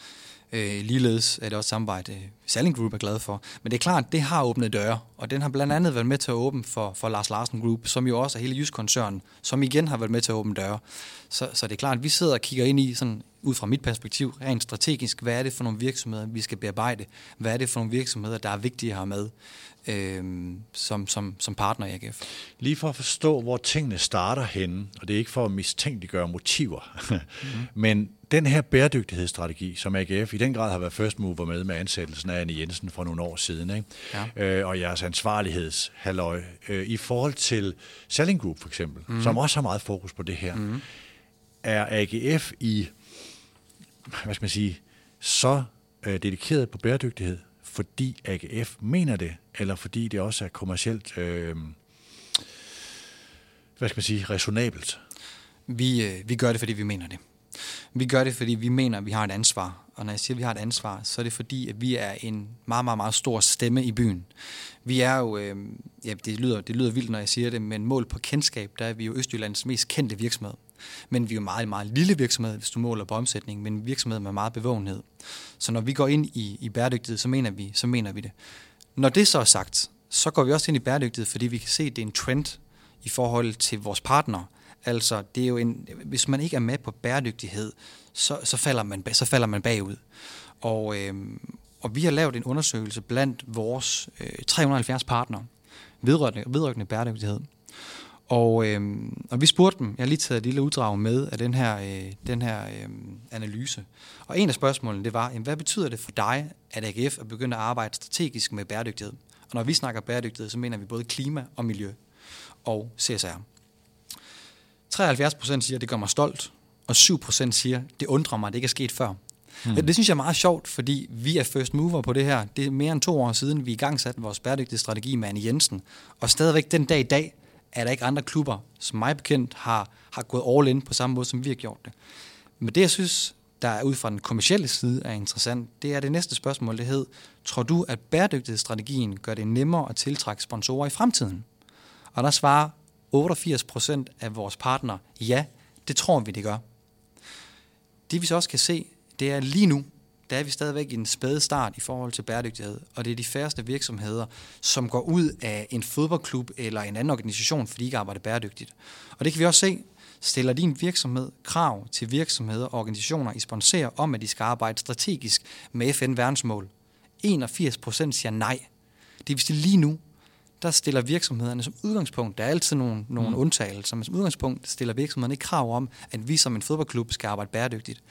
Øh, Ligeledes er det også samarbejde, Selling Group er glad for. Men det er klart, det har åbnet døre, og den har blandt andet været med til at åbne for, for Lars Larsen Group, som jo også er hele Jysk-koncernen, som igen har været med til at åbne døre. Så, så det er klart, at vi sidder og kigger ind i, sådan, ud fra mit perspektiv, rent strategisk, hvad er det for nogle virksomheder, vi skal bearbejde? Hvad er det for nogle virksomheder, der er vigtige have med øh, som, som, som partner i AGF? Lige for at forstå, hvor tingene starter henne, og det er ikke for at mistænkeliggøre motiver, mm-hmm. men den her bæredygtighedsstrategi, som AGF i den grad har været first mover med, med ansættelsen af Anne Jensen for nogle år siden, ikke? Ja. Øh, og jeres ansvarlighedshalløj, øh, i forhold til Selling Group for eksempel, mm-hmm. som også har meget fokus på det her, mm-hmm. er AGF i, hvad skal man sige, så øh, dedikeret på bæredygtighed, fordi AGF mener det, eller fordi det også er kommercielt, øh, hvad skal man sige, resonabelt. Vi, øh, vi gør det, fordi vi mener det. Vi gør det, fordi vi mener, at vi har et ansvar. Og når jeg siger, at vi har et ansvar, så er det fordi, at vi er en meget, meget, meget stor stemme i byen. Vi er jo, øh, ja, det lyder, det lyder vildt, når jeg siger det, men mål på kendskab, der er vi jo Østjyllands mest kendte virksomhed. Men vi er jo meget, meget lille virksomhed, hvis du måler på omsætning, men en virksomhed med meget bevågenhed. Så når vi går ind i, i bæredygtighed, så mener, vi, så mener vi det. Når det så er sagt, så går vi også ind i bæredygtighed, fordi vi kan se, at det er en trend i forhold til vores partnere. Altså, det er jo en, hvis man ikke er med på bæredygtighed, så, så, falder, man, så falder man bagud. Og, øh, og vi har lavet en undersøgelse blandt vores øh, 370 partnere vedrørende, vedrørende bæredygtighed. Og, øh, og vi spurgte dem, jeg har lige taget et lille uddrag med af den her, øh, den her øh, analyse. Og en af spørgsmålene, det var, jamen, hvad betyder det for dig, at AGF er begyndt at arbejde strategisk med bæredygtighed? Og når vi snakker bæredygtighed, så mener vi både klima og miljø og CSR. 73 procent siger, at det gør mig stolt, og 7 procent siger, det undrer mig, at det ikke er sket før. Mm. Det synes jeg er meget sjovt, fordi vi er first mover på det her. Det er mere end to år siden, vi i gang satte vores bæredygtige strategi med Anne Jensen. Og stadigvæk den dag i dag, er der ikke andre klubber, som mig bekendt har, har gået all in på samme måde, som vi har gjort det. Men det, jeg synes, der er ud fra den kommercielle side er interessant, det er det næste spørgsmål, det hed, tror du, at bæredygtighedsstrategien gør det nemmere at tiltrække sponsorer i fremtiden? Og der svarer 88 procent af vores partnere, ja, det tror vi, det gør. Det vi så også kan se, det er lige nu, der er vi stadigvæk i en spæde start i forhold til bæredygtighed, og det er de færreste virksomheder, som går ud af en fodboldklub eller en anden organisation, fordi de ikke arbejder bæredygtigt. Og det kan vi også se, stiller din virksomhed krav til virksomheder og organisationer, I sponsorer om, at de skal arbejde strategisk med FN-verdensmål. 81 procent siger nej. Det vil sige lige nu, der stiller virksomhederne som udgangspunkt, der er altid nogle, nogle mm. undtagelser, men som udgangspunkt stiller virksomhederne ikke krav om, at vi som en fodboldklub skal arbejde bæredygtigt.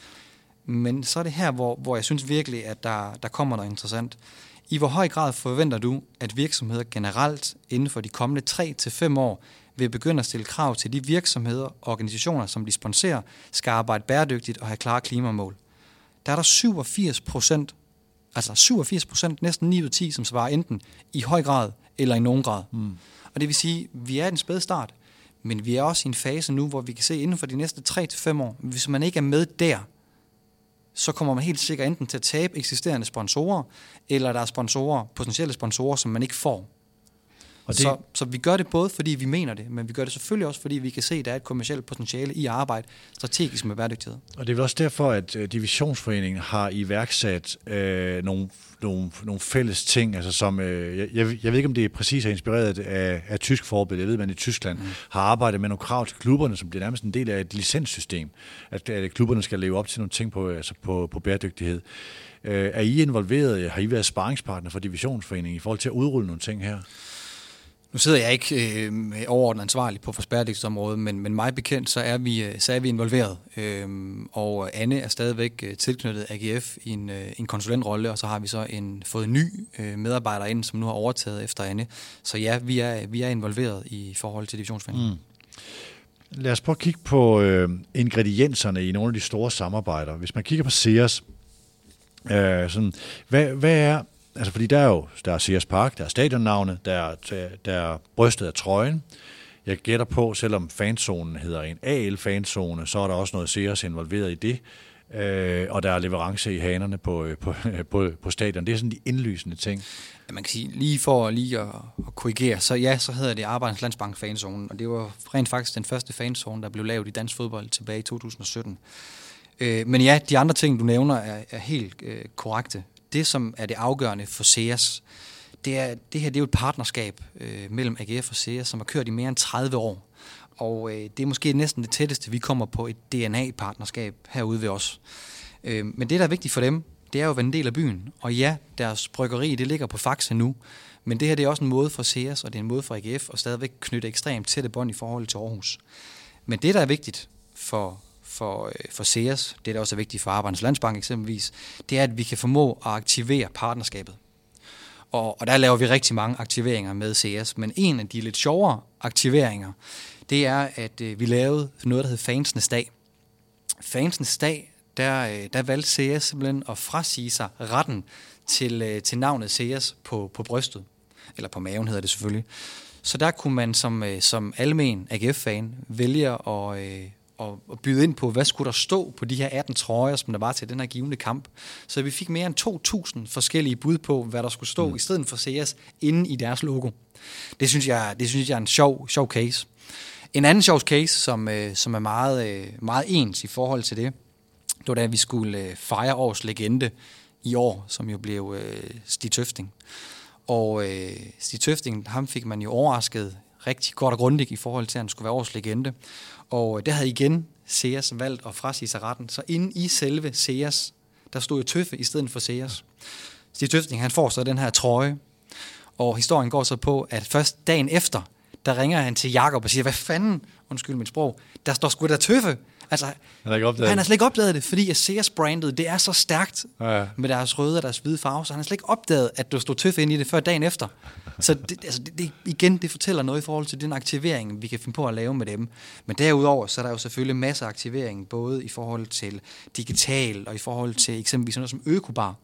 Men så er det her, hvor, hvor jeg synes virkelig, at der, der kommer noget interessant. I hvor høj grad forventer du, at virksomheder generelt inden for de kommende 3-5 år vil begynde at stille krav til de virksomheder og organisationer, som de sponsorer, skal arbejde bæredygtigt og have klare klimamål? Der er der 87 procent, altså 87 procent, næsten 9 ud af 10, som svarer enten i høj grad eller i nogen grad. Mm. Og det vil sige, at vi er i en spæd start, men vi er også i en fase nu, hvor vi kan se inden for de næste 3-5 år, hvis man ikke er med der, så kommer man helt sikkert enten til at tabe eksisterende sponsorer, eller der er sponsorer, potentielle sponsorer, som man ikke får. Og det... så, så vi gør det både, fordi vi mener det, men vi gør det selvfølgelig også, fordi vi kan se, at der er et kommersielt potentiale i at arbejde strategisk med bæredygtighed. Og det er vel også derfor, at uh, Divisionsforeningen har iværksat uh, nogle, nogle, nogle fælles ting, altså som, uh, jeg, jeg ved ikke, om det er præcis er inspireret af, af tysk forbillede. Jeg ved, man i Tyskland mm. har arbejdet med nogle krav til klubberne, som bliver nærmest en del af et licenssystem, at, at klubberne skal leve op til nogle ting på, altså på, på bæredygtighed. Uh, er I involveret, har I været sparringspartner for Divisionsforeningen i forhold til at udrulle nogle ting her? Nu sidder jeg ikke øh, overordnet ansvarlig på forsbærdighedsområdet, men, men mig bekendt, så er vi, øh, så er vi involveret. Øh, og Anne er stadigvæk øh, tilknyttet AGF i en, øh, en konsulentrolle, og så har vi så en, fået en ny øh, medarbejder ind, som nu har overtaget efter Anne. Så ja, vi er, vi er involveret i forhold til divisionsforeningen. Mm. Lad os prøve at kigge på øh, ingredienserne i nogle af de store samarbejder. Hvis man kigger på Sears, øh, sådan, hvad, hvad er altså fordi der er jo der er Sears Park, der er stadionnavnet, der er, der er brystet af trøjen. Jeg gætter på, selvom fanzonen hedder en AL-fanzone, så er der også noget Sears involveret i det. Øh, og der er leverance i hanerne på, øh, på, øh, på, på stadion. Det er sådan de indlysende ting. Ja, man kan sige, lige for lige at, at korrigere, så ja, så hedder det Arbejdernes Landsbank fanzonen, og det var rent faktisk den første fanzone, der blev lavet i dansk fodbold tilbage i 2017. Øh, men ja, de andre ting, du nævner, er, er helt øh, korrekte det, som er det afgørende for SEAS, det, er, det her det er jo et partnerskab øh, mellem AGF og SEAS, som har kørt i mere end 30 år. Og øh, det er måske næsten det tætteste, vi kommer på et DNA-partnerskab herude ved os. Øh, men det, der er vigtigt for dem, det er jo at være en del af byen. Og ja, deres bryggeri, det ligger på Faxe nu. Men det her det er også en måde for SEAS, og det er en måde for AGF at stadigvæk knytte ekstremt tætte bånd i forhold til Aarhus. Men det, der er vigtigt for, for, øh, for CS, det der også er vigtigt for Arbejdernes Landsbank eksempelvis, det er, at vi kan formå at aktivere partnerskabet. Og, og der laver vi rigtig mange aktiveringer med CS, men en af de lidt sjovere aktiveringer, det er, at øh, vi lavede noget, der hed Fansenes Dag. Fansenes Dag, der, øh, der valgte CS simpelthen at frasige sig retten til, øh, til navnet CS på, på brystet. Eller på maven hedder det selvfølgelig. Så der kunne man som, øh, som almen AGF-fan vælge at, øh, og, og byde ind på, hvad skulle der stå på de her 18 trøjer, som der var til den her givende kamp. Så vi fik mere end 2.000 forskellige bud på, hvad der skulle stå, mm. i stedet for CS inde i deres logo. Det synes jeg, det synes jeg er en sjov, sjov case. En anden sjov case, som, øh, som er meget, øh, meget ens i forhold til det, det var da vi skulle øh, fejre års legende i år, som jo blev øh, Stig Tøfting. Og øh, Stig Tøfting, ham fik man jo overrasket rigtig godt og grundigt i forhold til, at han skulle være års legende. Og øh, der havde igen Seas valgt at frasige sig retten. Så inde i selve Seas, der stod jo Tøffe i stedet for Seas. Stig Tøfting, han får så den her trøje, og historien går så på, at først dagen efter, der ringer han til Jakob og siger, hvad fanden, undskyld mit sprog, der står sgu da Tøffe. Altså, Han har ikke opdaget han har slet ikke opdaget det, fordi at Sears brandet, det er så stærkt Ja, ja. med deres røde og deres hvide farve, så han har slet ikke opdaget, at du stod tøf ind i det før dagen efter. Så det, altså det, det, igen, det fortæller noget i forhold til den aktivering, vi kan finde på at lave med dem. Men derudover, så er der jo selvfølgelig masser af aktivering, både i forhold til digital og i forhold til eksempelvis noget som økobar.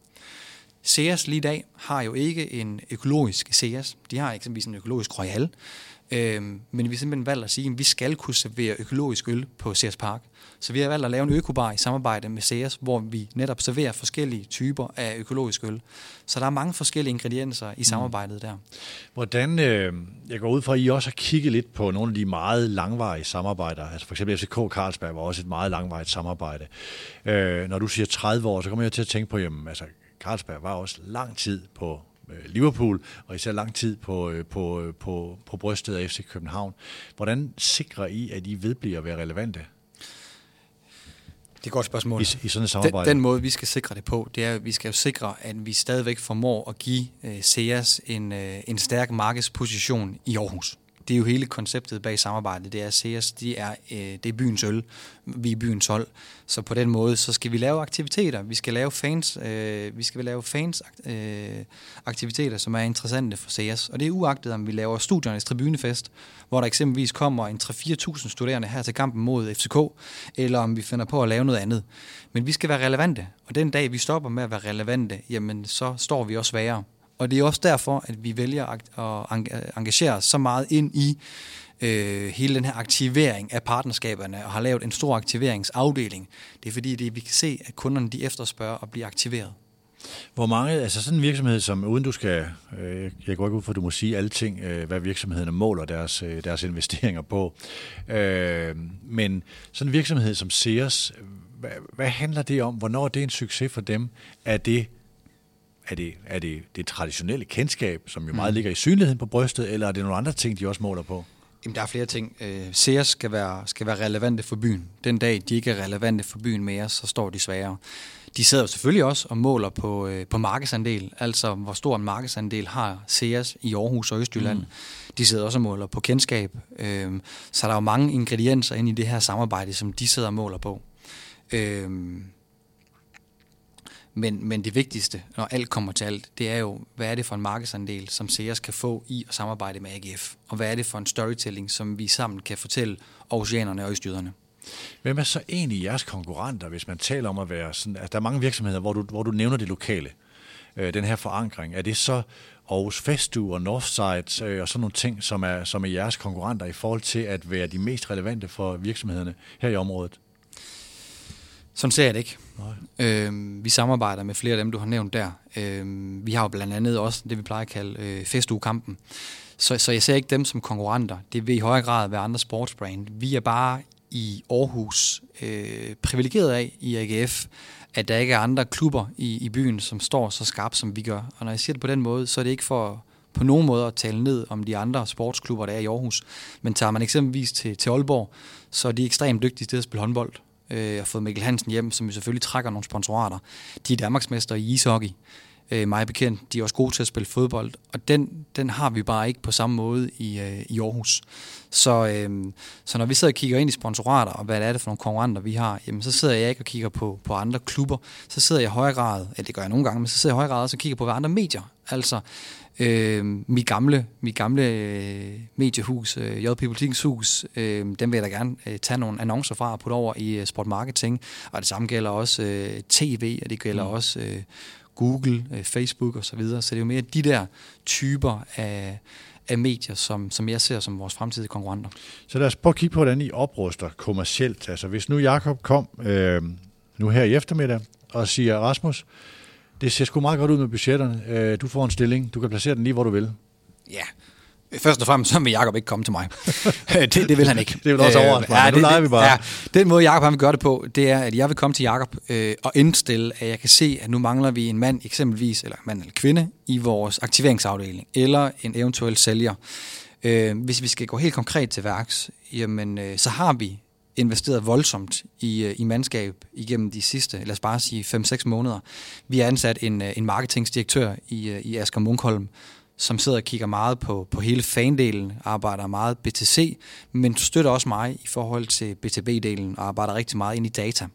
Sears lige i dag har jo ikke en økologisk Sears. De har eksempelvis en økologisk Royal. Øhm, men vi har simpelthen valgt at sige, at vi skal kunne servere økologisk øl på Sears Park. Så vi har valgt at lave en økobar i samarbejde med Sears, hvor vi netop serverer forskellige typer af økologisk øl. Så der er mange forskellige ingredienser i samarbejdet der. Hvordan, øh, jeg går ud fra, at I også har kigget lidt på nogle af de meget langvarige samarbejder. Altså for eksempel FCK Carlsberg var også et meget langvarigt samarbejde. Øh, når du siger 30 år, så kommer jeg til at tænke på, jamen altså Carlsberg var også lang tid på Liverpool, og især lang tid på, øh, på, øh, på, på brystet af FC København. Hvordan sikrer I, at I vedbliver at være relevante Det er et godt spørgsmål. i, i sådan et Den, samarbejde? den måde, vi skal sikre det på, det er, at vi skal jo sikre, at vi stadigvæk formår at give øh, Seas en, øh, en stærk markedsposition i Aarhus. Det er jo hele konceptet bag samarbejdet. Det er, CS, Seas de er, øh, det er byens øl. Vi er byens hold. Så på den måde, så skal vi lave aktiviteter. Vi skal lave fans, øh, vi skal lave fans øh, aktiviteter, som er interessante for Seas. Og det er uagtet, om vi laver studiernes tribunefest, hvor der eksempelvis kommer en 3-4.000 studerende her til kampen mod FCK, eller om vi finder på at lave noget andet. Men vi skal være relevante, og den dag vi stopper med at være relevante, jamen så står vi også værre. Og det er også derfor, at vi vælger at engagere os så meget ind i øh, hele den her aktivering af partnerskaberne, og har lavet en stor aktiveringsafdeling. Det er fordi, det, vi kan se, at kunderne de efterspørger at blive aktiveret. Hvor mange, altså sådan en virksomhed, som uden du skal, øh, jeg går ikke ud for, at du må sige alle ting, øh, hvad virksomhederne måler deres, øh, deres investeringer på, øh, men sådan en virksomhed som Sears, hvad, hvad handler det om? Hvornår er det en succes for dem? Er det er det, er det det traditionelle kendskab, som jo meget ligger i synligheden på brystet, eller er det nogle andre ting, de også måler på? Jamen, der er flere ting. Øh, Sears skal være, skal være relevante for byen. Den dag, de ikke er relevante for byen mere, så står de sværere. De sidder jo selvfølgelig også og måler på, øh, på markedsandel, altså hvor stor en markedsandel har Sears i Aarhus og Østjylland. Mm. De sidder også og måler på kendskab. Øh, så der er jo mange ingredienser ind i det her samarbejde, som de sidder og måler på. Øh, men, men det vigtigste, når alt kommer til alt, det er jo, hvad er det for en markedsandel, som Sears kan få i at samarbejde med AGF? Og hvad er det for en storytelling, som vi sammen kan fortælle oceanerne og østjyderne? Hvem er så egentlig jeres konkurrenter, hvis man taler om at være sådan, at der er mange virksomheder, hvor du, hvor du nævner det lokale, øh, den her forankring. Er det så Aarhus Festu og Northside øh, og sådan nogle ting, som er, som er jeres konkurrenter i forhold til at være de mest relevante for virksomhederne her i området? Sådan ser jeg det ikke. Nej. Øhm, vi samarbejder med flere af dem, du har nævnt der. Øhm, vi har jo blandt andet også det, vi plejer at kalde øh, festugekampen. Så, så jeg ser ikke dem som konkurrenter. Det vil i højere grad være andre sportsbrand. Vi er bare i Aarhus øh, privilegeret af i AGF, at der ikke er andre klubber i, i byen, som står så skarpt, som vi gør. Og når jeg siger det på den måde, så er det ikke for på nogen måde at tale ned om de andre sportsklubber, der er i Aarhus. Men tager man eksempelvis til, til Aalborg, så er de ekstremt dygtige til at spille håndbold. Øh, og fået Mikkel Hansen hjem, som jo selvfølgelig trækker nogle sponsorater. De er Danmarksmester i ishockey. Øh, mig bekendt, de er også gode til at spille fodbold, og den, den har vi bare ikke på samme måde i, øh, i Aarhus. Så, øh, så når vi sidder og kigger ind i sponsorater, og hvad er det for nogle konkurrenter, vi har, jamen så sidder jeg ikke og kigger på, på andre klubber, så sidder jeg i højere grad, eller det gør jeg nogle gange, men så sidder jeg i højere grad og kigger på, hvad andre medier, altså øh, mit gamle, mit gamle øh, mediehus, øh, JP Politikens hus, øh, dem vil jeg da gerne øh, tage nogle annoncer fra og putte over i øh, sport marketing, og det samme gælder også øh, tv, og det gælder mm. også øh, Google, øh, Facebook osv., så, videre. så det er jo mere de der typer af, af medier, som, som jeg ser som vores fremtidige konkurrenter. Så lad os prøve at kigge på, hvordan I opruster kommercielt. Altså hvis nu Jakob kom øh, nu her i eftermiddag og siger, Rasmus, det ser sgu meget godt ud med budgetterne. Øh, du får en stilling, du kan placere den lige, hvor du vil. Ja, Først og fremmest, så vil Jacob ikke komme til mig. det, det vil han ikke. Det vil også Øh, overraske men nu det, leger det, vi bare. Ja, den måde, Jacob han vil gøre det på, det er, at jeg vil komme til Jacob øh, og indstille, at jeg kan se, at nu mangler vi en mand eksempelvis, eller mand eller kvinde, i vores aktiveringsafdeling, eller en eventuel sælger. Øh, hvis vi skal gå helt konkret til værks, jamen, øh, så har vi investeret voldsomt i, øh, i mandskab igennem de sidste, lad os bare sige 5-6 måneder. Vi har ansat en, øh, en marketingsdirektør i, øh, i Asger Munkholm, som sidder og kigger meget på, på hele fandelen, arbejder meget BTC, men støtter også mig i forhold til BTB-delen og arbejder rigtig meget ind i data.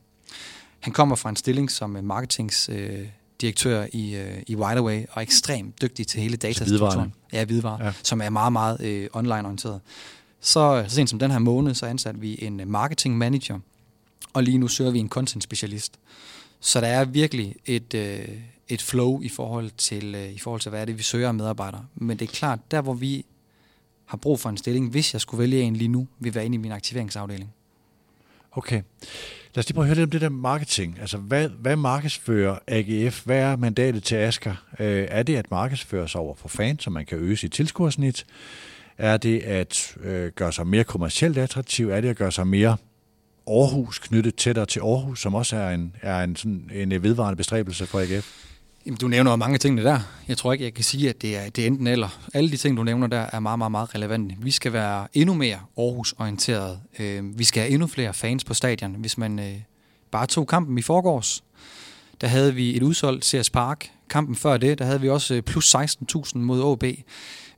Han kommer fra en stilling som marketingsdirektør i, i Wideaway og er ekstremt dygtig til hele datastrukturen. Ja, hvidevare, Ja. ja. som er meget, meget øh, online-orienteret. Så, øh, så sent som den her måned, så ansatte vi en øh, marketing manager, og lige nu søger vi en content specialist. Så der er virkelig et, øh, et flow i forhold, til, øh, i forhold til, hvad er det, vi søger af medarbejdere. Men det er klart, der hvor vi har brug for en stilling, hvis jeg skulle vælge en lige nu, vil være inde i min aktiveringsafdeling. Okay. Lad os lige prøve at høre lidt om det der marketing. Altså, hvad, hvad markedsfører AGF? Hvad er mandatet til Asker? Øh, er det at markedsføre sig over for fans, så man kan øge sit tilskuersnit? Er det at øh, gøre sig mere kommercielt attraktiv? Er det at gøre sig mere Aarhus knyttet tættere til Aarhus, som også er en, er en, sådan, en øh, vedvarende bestræbelse for AGF? Jamen, du nævner jo mange ting der. Jeg tror ikke, jeg kan sige, at det er, det er enten eller. Alle de ting, du nævner der, er meget, meget, meget relevante. Vi skal være endnu mere Aarhus-orienteret. Øh, vi skal have endnu flere fans på stadion. Hvis man øh, bare tog kampen i forgårs, der havde vi et udsolgt CS Park. Kampen før det, der havde vi også øh, plus 16.000 mod AB.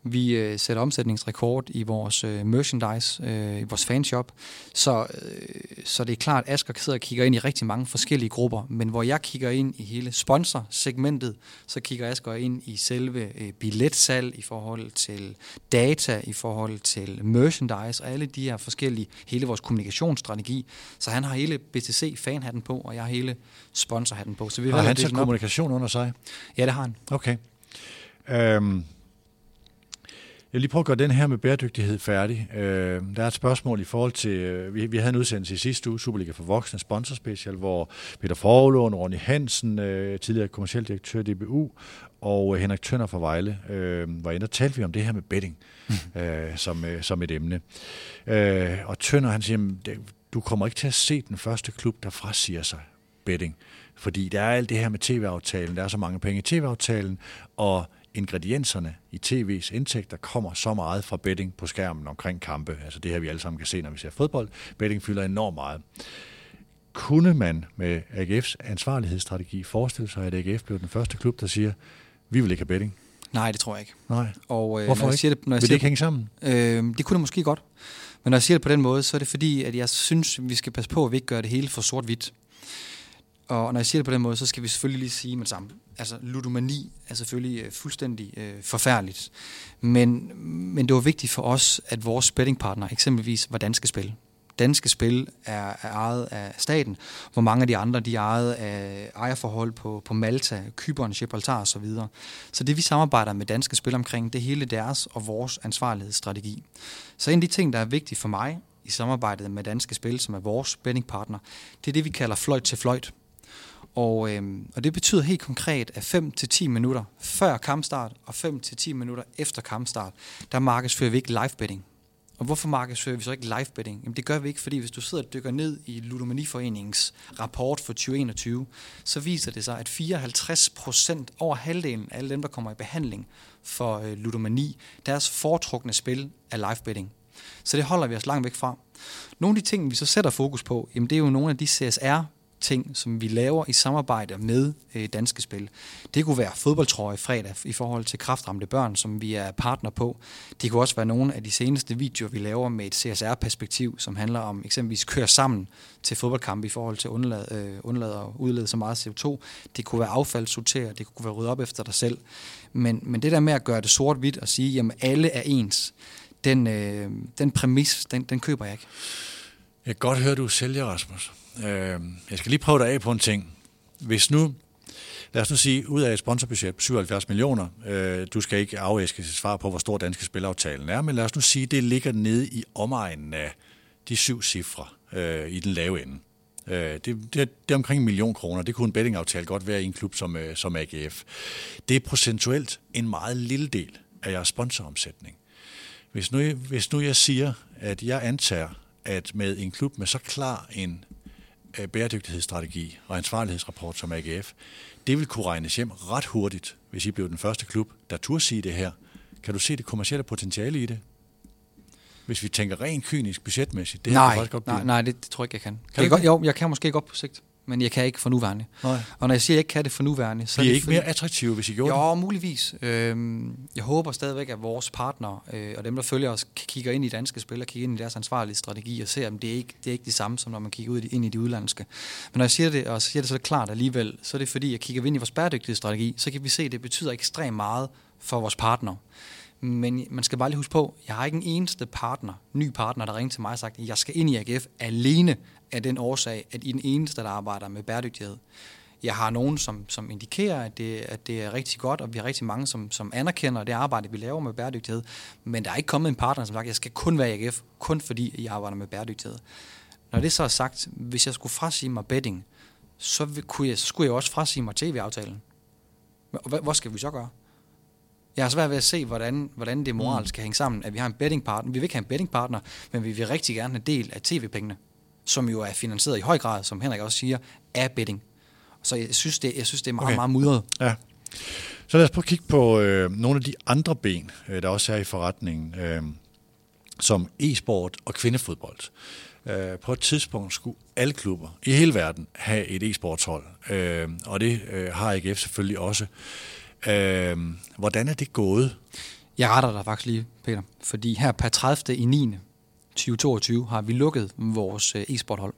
Vi øh, sætter omsætningsrekord i vores øh, merchandise, øh, i vores fanshop. Så, øh, så det er klart, at Asger sidder og kigger ind i rigtig mange forskellige grupper, men hvor jeg kigger ind i hele sponsorsegmentet, så kigger Asger ind i selve øh, billetsalg, i forhold til data, i forhold til merchandise og alle de her forskellige, hele vores kommunikationsstrategi. Så han har hele BTC-fanhatten på, og jeg har hele sponsorhatten på. Så vi Har han op. kommunikation under sig? Ja, det har han. Okay. Øhm, jeg vil lige prøve at gøre den her med bæredygtighed færdig. Øh, der er et spørgsmål i forhold til, øh, vi, vi havde en udsendelse i sidste uge, Superliga for Voksne Sponsorspecial, hvor Peter Forlund, Ronny Hansen, øh, tidligere kommersiel direktør i DBU, og øh, Henrik Tønder fra Vejle øh, var inde og talte vi om det her med betting mm. øh, som, øh, som et emne. Øh, og Tønder, han siger, "Jamen, det- du kommer ikke til at se den første klub, der frasiger sig betting. Fordi der er alt det her med tv-aftalen, der er så mange penge i tv-aftalen, og ingredienserne i tv's indtægter kommer så meget fra betting på skærmen omkring kampe. Altså det her, vi alle sammen kan se, når vi ser fodbold. Betting fylder enormt meget. Kunne man med AGF's ansvarlighedsstrategi forestille sig, at AGF blev den første klub, der siger, vi vil ikke have betting? Nej, det tror jeg ikke. Nej. Og, øh, Hvorfor når jeg ikke? siger det, når jeg Vil det siger ikke hænge sammen? Øh, det kunne det måske godt. Men når jeg siger det på den måde, så er det fordi, at jeg synes, vi skal passe på, at vi ikke gør det hele for sort-hvidt. Og når jeg siger det på den måde, så skal vi selvfølgelig lige sige med det samme. Altså, ludomani er selvfølgelig øh, fuldstændig øh, forfærdeligt. Men, men det var vigtigt for os, at vores bettingpartner eksempelvis var danske spil. Danske spil er, er ejet af staten, hvor mange af de andre de er ejet af ejerforhold på, på Malta, Kypern, Gibraltar osv. Så, videre. så det vi samarbejder med danske spil omkring, det er hele deres og vores ansvarlighedsstrategi. Så en af de ting, der er vigtigt for mig i samarbejdet med danske spil, som er vores bettingpartner, det er det, vi kalder fløjt til fløjt. Og, øh, og det betyder helt konkret, at 5 til 10 minutter før kampstart og 5 til 10 minutter efter kampstart, der markedsfører vi ikke live betting. Og hvorfor markedsfører vi så ikke live betting? Jamen det gør vi ikke, fordi hvis du sidder og dykker ned i Ludomaniforeningens rapport for 2021, så viser det sig, at 54 procent over halvdelen af alle dem, der kommer i behandling for øh, ludomani, deres foretrukne spil er live betting. Så det holder vi os langt væk fra. Nogle af de ting, vi så sætter fokus på, jamen det er jo nogle af de CSR ting, som vi laver i samarbejde med øh, Danske Spil. Det kunne være fodboldtrøje fredag i forhold til kraftramte børn, som vi er partner på. Det kunne også være nogle af de seneste videoer, vi laver med et CSR-perspektiv, som handler om eksempelvis køre sammen til fodboldkampe i forhold til undlad, øh, undlad at udlede så meget CO2. Det kunne være affaldssortere, det kunne være rydde op efter dig selv. Men, men det der med at gøre det sort-hvidt og sige, jamen alle er ens, den, øh, den præmis, den, den køber jeg ikke. Jeg kan godt høre, du sælger, Rasmus. Øh, jeg skal lige prøve dig af på en ting. Hvis nu, lad os nu sige, ud af et sponsorbudget på 77 millioner, øh, du skal ikke afæske sit svar på, hvor stor danske spilaftalen er, men lad os nu sige, det ligger nede i omegnen af de syv cifre øh, i den lave ende. Øh, det, det, det er omkring en million kroner. Det kunne en bettingaftale godt være i en klub som, øh, som AGF. Det er procentuelt en meget lille del af jeres sponsoromsætning. Hvis nu, hvis nu jeg siger, at jeg antager, at med en klub med så klar en bæredygtighedsstrategi og ansvarlighedsrapport som AGF, det vil kunne regnes hjem ret hurtigt, hvis I blev den første klub, der turde sige det her. Kan du se det kommercielle potentiale i det? Hvis vi tænker rent kynisk, budgetmæssigt. Det nej, faktisk godt nej, blive. nej, det, det tror jeg ikke, jeg kan. Kan kan jeg godt, jo, jeg kan måske godt på sigt, men jeg kan ikke for nuværende. Nej. Og når jeg siger, at jeg ikke kan det for nuværende, så er det ikke fordi- mere attraktive, hvis I gjorde det? Jo, muligvis. Øhm, jeg håber stadigvæk, at vores partnere øh, og dem, der følger os, kigger ind i danske spil og kigger ind i deres ansvarlige strategi og ser, at det er ikke det er ikke det samme, som når man kigger ud i, ind i de udlandske. Men når jeg siger det, og siger det så klart alligevel, så er det fordi, jeg kigger ind i vores bæredygtighedsstrategi, så kan vi se, at det betyder ekstremt meget for vores partnere. Men man skal bare lige huske på, jeg har ikke en eneste partner, ny partner, der ringer til mig og sagt, at jeg skal ind i AGF alene af den årsag, at I er den eneste, der arbejder med bæredygtighed. Jeg har nogen, som, som indikerer, at det, at det er rigtig godt, og vi har rigtig mange, som, som anerkender det arbejde, vi laver med bæredygtighed. Men der er ikke kommet en partner, som sagt, at jeg skal kun være i AGF, kun fordi jeg arbejder med bæredygtighed. Når det så er sagt, hvis jeg skulle frasige mig betting, så, kunne jeg, så skulle jeg også frasige mig tv-aftalen. Hvad, hvad skal vi så gøre? Jeg har svært ved at se, hvordan, hvordan det moralsk kan hænge sammen, at vi har en bettingpartner. Vi vil ikke have en bettingpartner, men vi vil rigtig gerne have del af tv-pengene, som jo er finansieret i høj grad, som Henrik også siger, af betting. Så jeg synes, det, jeg synes, det er meget, okay. meget mudret. Ja. Så lad os prøve at kigge på øh, nogle af de andre ben, øh, der også er i forretningen, øh, som e-sport og kvindefodbold. Øh, på et tidspunkt skulle alle klubber i hele verden have et e-sportshold, øh, og det øh, har AGF selvfølgelig også. Øh, hvordan er det gået? Jeg retter dig faktisk lige, Peter, fordi her per 30. i 9. 2022 har vi lukket vores øh, e-sporthold.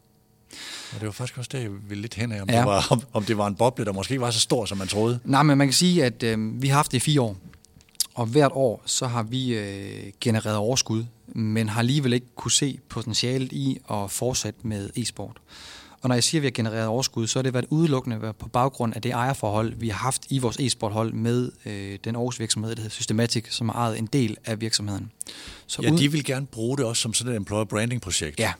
Og det var faktisk også det, jeg ville lidt hen af, om, Ja. det var, om, om det var en boble, der måske ikke var så stor, som man troede. Nej, men man kan sige, at øh, vi har haft det i fire år. Og hvert år, så har vi øh, genereret overskud, men har alligevel ikke kunne se potentialet i at fortsætte med e-sport. Og når jeg siger, at vi har genereret overskud, så har det været udelukkende på baggrund af det ejerforhold, vi har haft i vores e-sporthold med øh, den Aarhus virksomhed, der hedder Systematic, som har ejet en del af virksomheden. Så Ja, uden- de vil gerne bruge det også som sådan et employer branding projekt. Ja,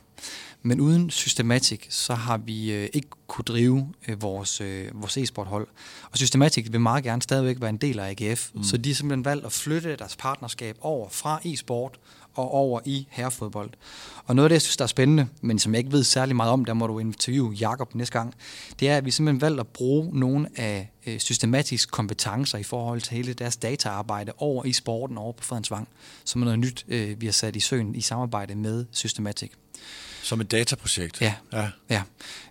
men uden Systematic, så har vi øh, ikke kunne drive øh, vores, øh, vores e-sporthold. Og Systematic vil meget gerne stadigvæk være en del af AGF, mm. så de har simpelthen valgt at flytte deres partnerskab over fra e-sport og over i herrefodbold. Og noget af det, jeg synes, der er spændende, men som jeg ikke ved særlig meget om, der må du interviewe Jakob næste gang, det er, at vi simpelthen valgt at bruge nogle af øh, systematiske kompetencer i forhold til hele deres dataarbejde over i sporten over på Fredensvang, som er noget nyt, øh, vi har sat i søen i samarbejde med Systematic. Som et dataprojekt. Ja. ja. Ja,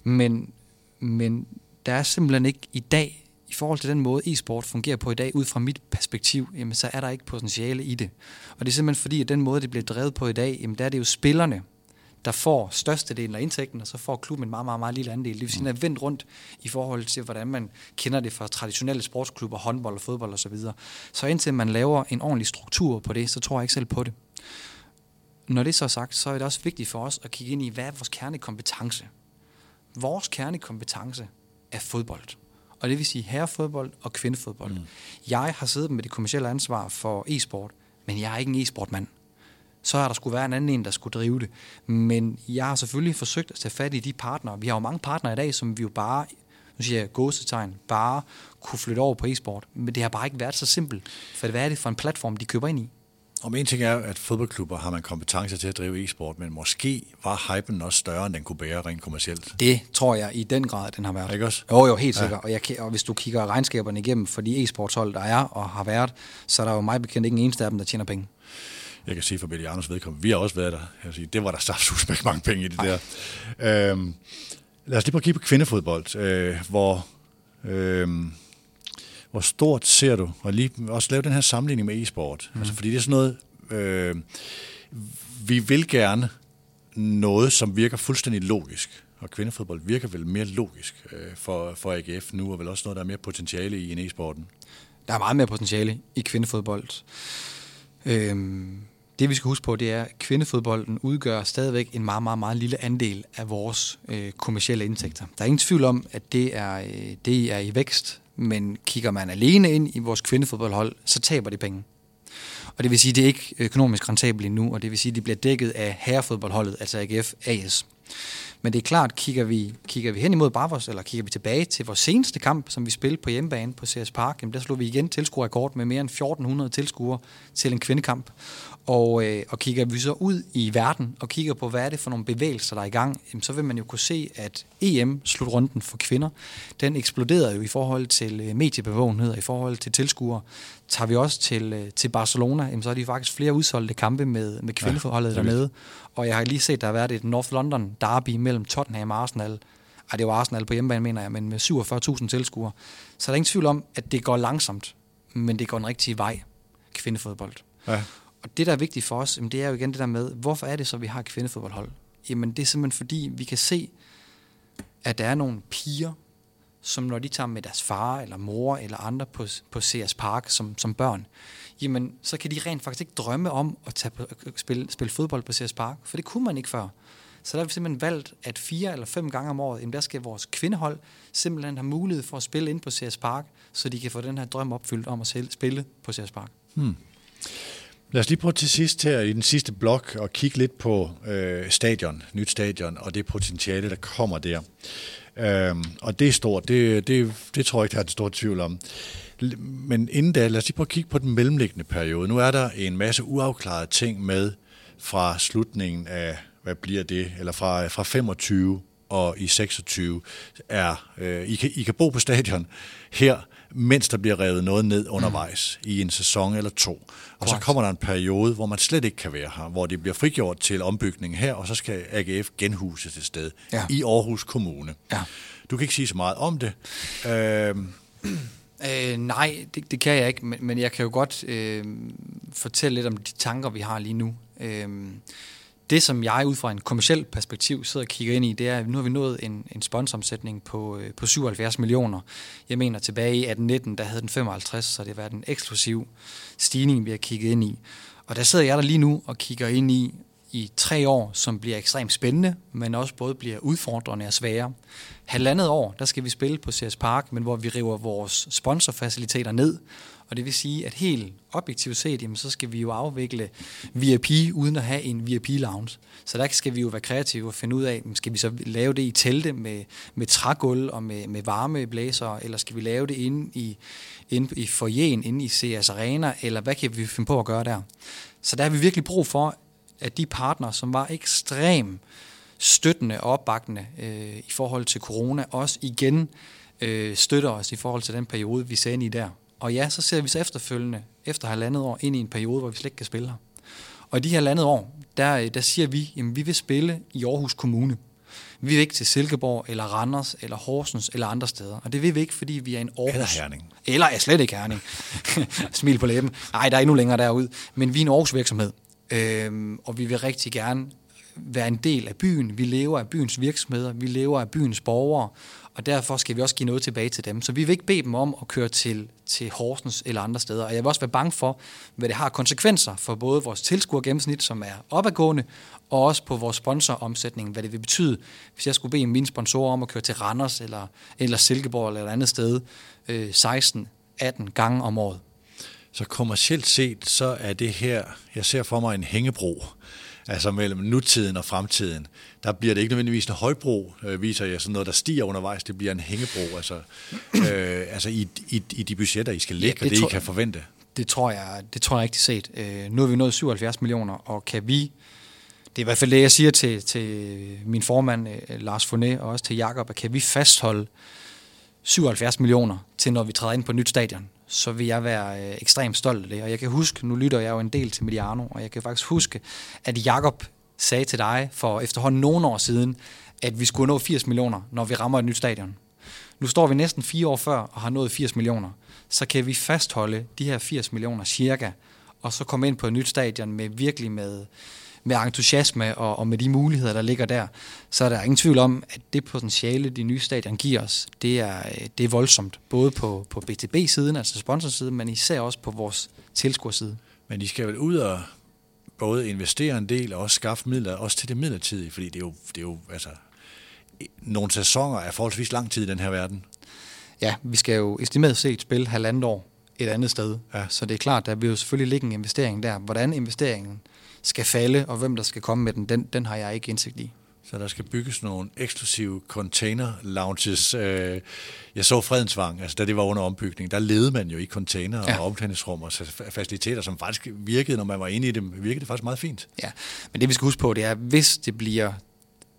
men, men der er simpelthen ikke i dag, i forhold til den måde e-sport fungerer på i dag, ud fra mit perspektiv, jamen, så er der ikke potentiale i det. Og det er simpelthen fordi, at den måde, det bliver drevet på i dag, jamen, der er det jo spillerne, der får størstedelen af indtægten, og så får klubben en meget, meget, meget lille andel. Det vil sige, at er vendt rundt i forhold til, hvordan man kender det fra traditionelle sportsklubber, håndbold og fodbold osv. Så, så indtil man laver en ordentlig struktur på det, så tror jeg ikke selv på det. Når det så er sagt, så er det også vigtigt for os at kigge ind i, hvad er vores kernekompetence? Vores kernekompetence er fodbold. Og det vil sige herrefodbold og kvindefodbold. Mm. Jeg har siddet med det kommercielle ansvar for e-sport, men jeg er ikke en e-sportmand. Så er der skulle være en anden en, der skulle drive det. Men jeg har selvfølgelig forsøgt at tage fat i de partnere. Vi har jo mange partnere i dag, som vi jo bare, nu siger jeg gåsetegn, bare kunne flytte over på e-sport. Men det har bare ikke været så simpelt. For hvad er det for en platform, de køber ind i? Om en ting er, at fodboldklubber har man kompetencer til at drive e-sport, men måske var hypen også større, end den kunne bære rent kommercielt. Det tror jeg i den grad, den har været. Ikke også? Jo, jo, helt sikkert. Ja. Og, jeg, og hvis du kigger regnskaberne igennem for de e-sportshold, der er og har været, så er der jo mig bekendt ikke en eneste af dem, der tjener penge. Jeg kan sige for Belianos vedkommende, vi har også været der. Jeg vil sige, det var der saftsus med mange penge i det der. Øhm, lad os lige prøve at kigge på kvindefodbold, øh, hvor, øh, hvor stort ser du, og lige også lave den her sammenligning med e-sport. Mm. Altså, fordi det er sådan noget, øh, vi vil gerne noget, som virker fuldstændig logisk. Og kvindefodbold virker vel mere logisk øh, for, for AGF nu, og vel også noget, der er mere potentiale i end e-sporten. Der er meget mere potentiale i kvindefodbold. Øhm, det vi skal huske på, det er, at kvindefodbolden udgør stadigvæk en meget, meget, meget lille andel af vores øh, kommercielle indtægter. Der er ingen tvivl om, at det er, øh, det er i vækst, men kigger man alene ind i vores kvindefodboldhold, så taber de penge. Og det vil sige, at det er ikke økonomisk rentabelt endnu, og det vil sige, at det bliver dækket af herrefodboldholdet, altså AGF AS. Men det er klart, kigger vi, kigger vi hen imod Bravos, eller kigger vi tilbage til vores seneste kamp, som vi spillede på hjemmebane på CS Park, jamen der slog vi igen tilskuerrekord med mere end 1400 tilskuere til en kvindekamp. Og, øh, og kigger vi så ud i verden og kigger på, hvad er det for nogle bevægelser, der er i gang, jamen, så vil man jo kunne se, at EM-slutrunden for kvinder, den eksploderede jo i forhold til øh, mediebevågenhed, i forhold til tilskuere. Tager vi også til, øh, til Barcelona, jamen, så er de faktisk flere udsolgte kampe med, med kvindeforholdet ja, dernede. Og jeg har lige set, der har været et North London derby mellem Tottenham og Arsenal. Ej, det var Arsenal på hjemmebane, mener jeg, men med 47.000 tilskuere. Så der er ingen tvivl om, at det går langsomt, men det går den rigtige vej, kvindefodbold. Ja. Og det, der er vigtigt for os, det er jo igen det der med, hvorfor er det så, vi har kvindefodboldhold? Jamen, det er simpelthen fordi, vi kan se, at der er nogle piger, som når de tager med deres far eller mor eller andre på, på CS Park som, som børn, jamen, så kan de rent faktisk ikke drømme om at tage på, øh, spille, spille fodbold på CS Park, for det kunne man ikke før. Så der har vi simpelthen valgt, at fire eller fem gange om året, jamen der skal vores kvindehold simpelthen have mulighed for at spille ind på CS Park, så de kan få den her drøm opfyldt om at spille på CS Park. Hmm. Lad os lige prøve til sidst her i den sidste blok og kigge lidt på øh, stadion, nyt stadion og det potentiale, der kommer der. Øhm, og det er stort, det, det, det tror jeg ikke, der er et stort tvivl om. Men inden da, lad os lige prøve at kigge på den mellemliggende periode. Nu er der en masse uafklarede ting med fra slutningen af, hvad bliver det, eller fra, fra 25 og i 26 er, øh, I, kan, I kan bo på stadion her, mens der bliver revet noget ned undervejs mm. i en sæson eller to. Og så kommer der en periode, hvor man slet ikke kan være her, hvor det bliver frigjort til ombygning her, og så skal AGF genhuse til sted ja. i Aarhus Kommune. Ja. Du kan ikke sige så meget om det. Øh, Øh, nej, det, det kan jeg ikke, men, men jeg kan jo godt øh, fortælle lidt om de tanker, vi har lige nu. Øh, det, som jeg ud fra en kommersiel perspektiv sidder og kigger ind i, det er, at nu har vi nået en, en sponsoromsætning på, øh, på 77 millioner. Jeg mener, tilbage i 18-19, der havde den 55, så det har været en eksklusiv stigning, vi har kigget ind i. Og der sidder jeg der lige nu og kigger ind i, i tre år, som bliver ekstremt spændende, men også både bliver udfordrende og svære. Halvandet år, der skal vi spille på CS Park, men hvor vi river vores sponsorfaciliteter ned, og det vil sige, at helt objektivt set, jamen, så skal vi jo afvikle VIP uden at have en VIP-lounge. Så der skal vi jo være kreative og finde ud af, skal vi så lave det i telte med, med trægulv og med, med varmeblæser, eller skal vi lave det inde i, inde i foyeren, inde i CS Arena, eller hvad kan vi finde på at gøre der? Så der har vi virkelig brug for, at de partnere, som var ekstrem støttende og opbakkende øh, i forhold til corona, også igen øh, støtter os i forhold til den periode, vi ser ind i der. Og ja, så ser vi så efterfølgende, efter halvandet år, ind i en periode, hvor vi slet ikke kan spille her. Og i de her halvandet år, der, der siger vi, at vi vil spille i Aarhus Kommune. Vi vil ikke til Silkeborg, eller Randers, eller Horsens, eller andre steder. Og det vil vi ikke, fordi vi er en Aarhus... Eller Herning. Eller er slet ikke Herning. Smil på læben. Nej, der er endnu længere derud. Men vi er en Aarhus virksomhed. Øhm, og vi vil rigtig gerne være en del af byen. Vi lever af byens virksomheder. Vi lever af byens borgere og derfor skal vi også give noget tilbage til dem. Så vi vil ikke bede dem om at køre til, til Horsens eller andre steder. Og jeg vil også være bange for, hvad det har konsekvenser for både vores tilskuergennemsnit, som er opadgående, og også på vores sponsoromsætning, hvad det vil betyde, hvis jeg skulle bede mine sponsorer om at køre til Randers eller, eller Silkeborg eller et andet sted øh, 16-18 gange om året. Så kommercielt set, så er det her, jeg ser for mig en hængebro altså mellem nutiden og fremtiden. Der bliver det ikke nødvendigvis en højbro, øh, viser jeg sådan noget, der stiger undervejs. Det bliver en hængebro, altså, øh, altså i, i, i de budgetter, I skal lægge, ja, det og det, I kan forvente. Det tror jeg, det tror jeg rigtig set. Øh, nu har vi nået 77 millioner, og kan vi det er i hvert fald det, jeg siger til, til min formand, øh, Lars Foné, og også til Jakob, at kan vi fastholde 77 millioner til, når vi træder ind på nyt stadion, så vil jeg være øh, ekstremt stolt af det. Og jeg kan huske, nu lytter jeg jo en del til Mediano, og jeg kan faktisk huske, at Jakob sagde til dig for efterhånden nogle år siden, at vi skulle nå 80 millioner, når vi rammer et nyt stadion. Nu står vi næsten fire år før og har nået 80 millioner. Så kan vi fastholde de her 80 millioner cirka, og så komme ind på et nyt stadion med virkelig med, med entusiasme og, og med de muligheder, der ligger der, så er der ingen tvivl om, at det potentiale, de nye stadion giver os, det er, det er voldsomt. Både på, på BTB-siden, altså sponsorsiden, men især også på vores tilskuerside. Men de skal vel ud og både investere en del og også skaffe midler, også til det midlertidige, fordi det er jo, det er jo altså, nogle sæsoner er forholdsvis lang tid i den her verden. Ja, vi skal jo estimeret set spille halvandet år et andet sted. Ja. Så det er klart, der vil jo selvfølgelig ligge en investering der. Hvordan investeringen skal falde, og hvem der skal komme med den, den, den har jeg ikke indsigt i. Så der skal bygges nogle eksklusive container lounges. Øh, jeg så Fredensvang, altså da det var under ombygning, der levede man jo i container ja. og omklædningsrum og faciliteter, som faktisk virkede, når man var inde i dem, virkede det faktisk meget fint. Ja, men det vi skal huske på, det er, hvis det bliver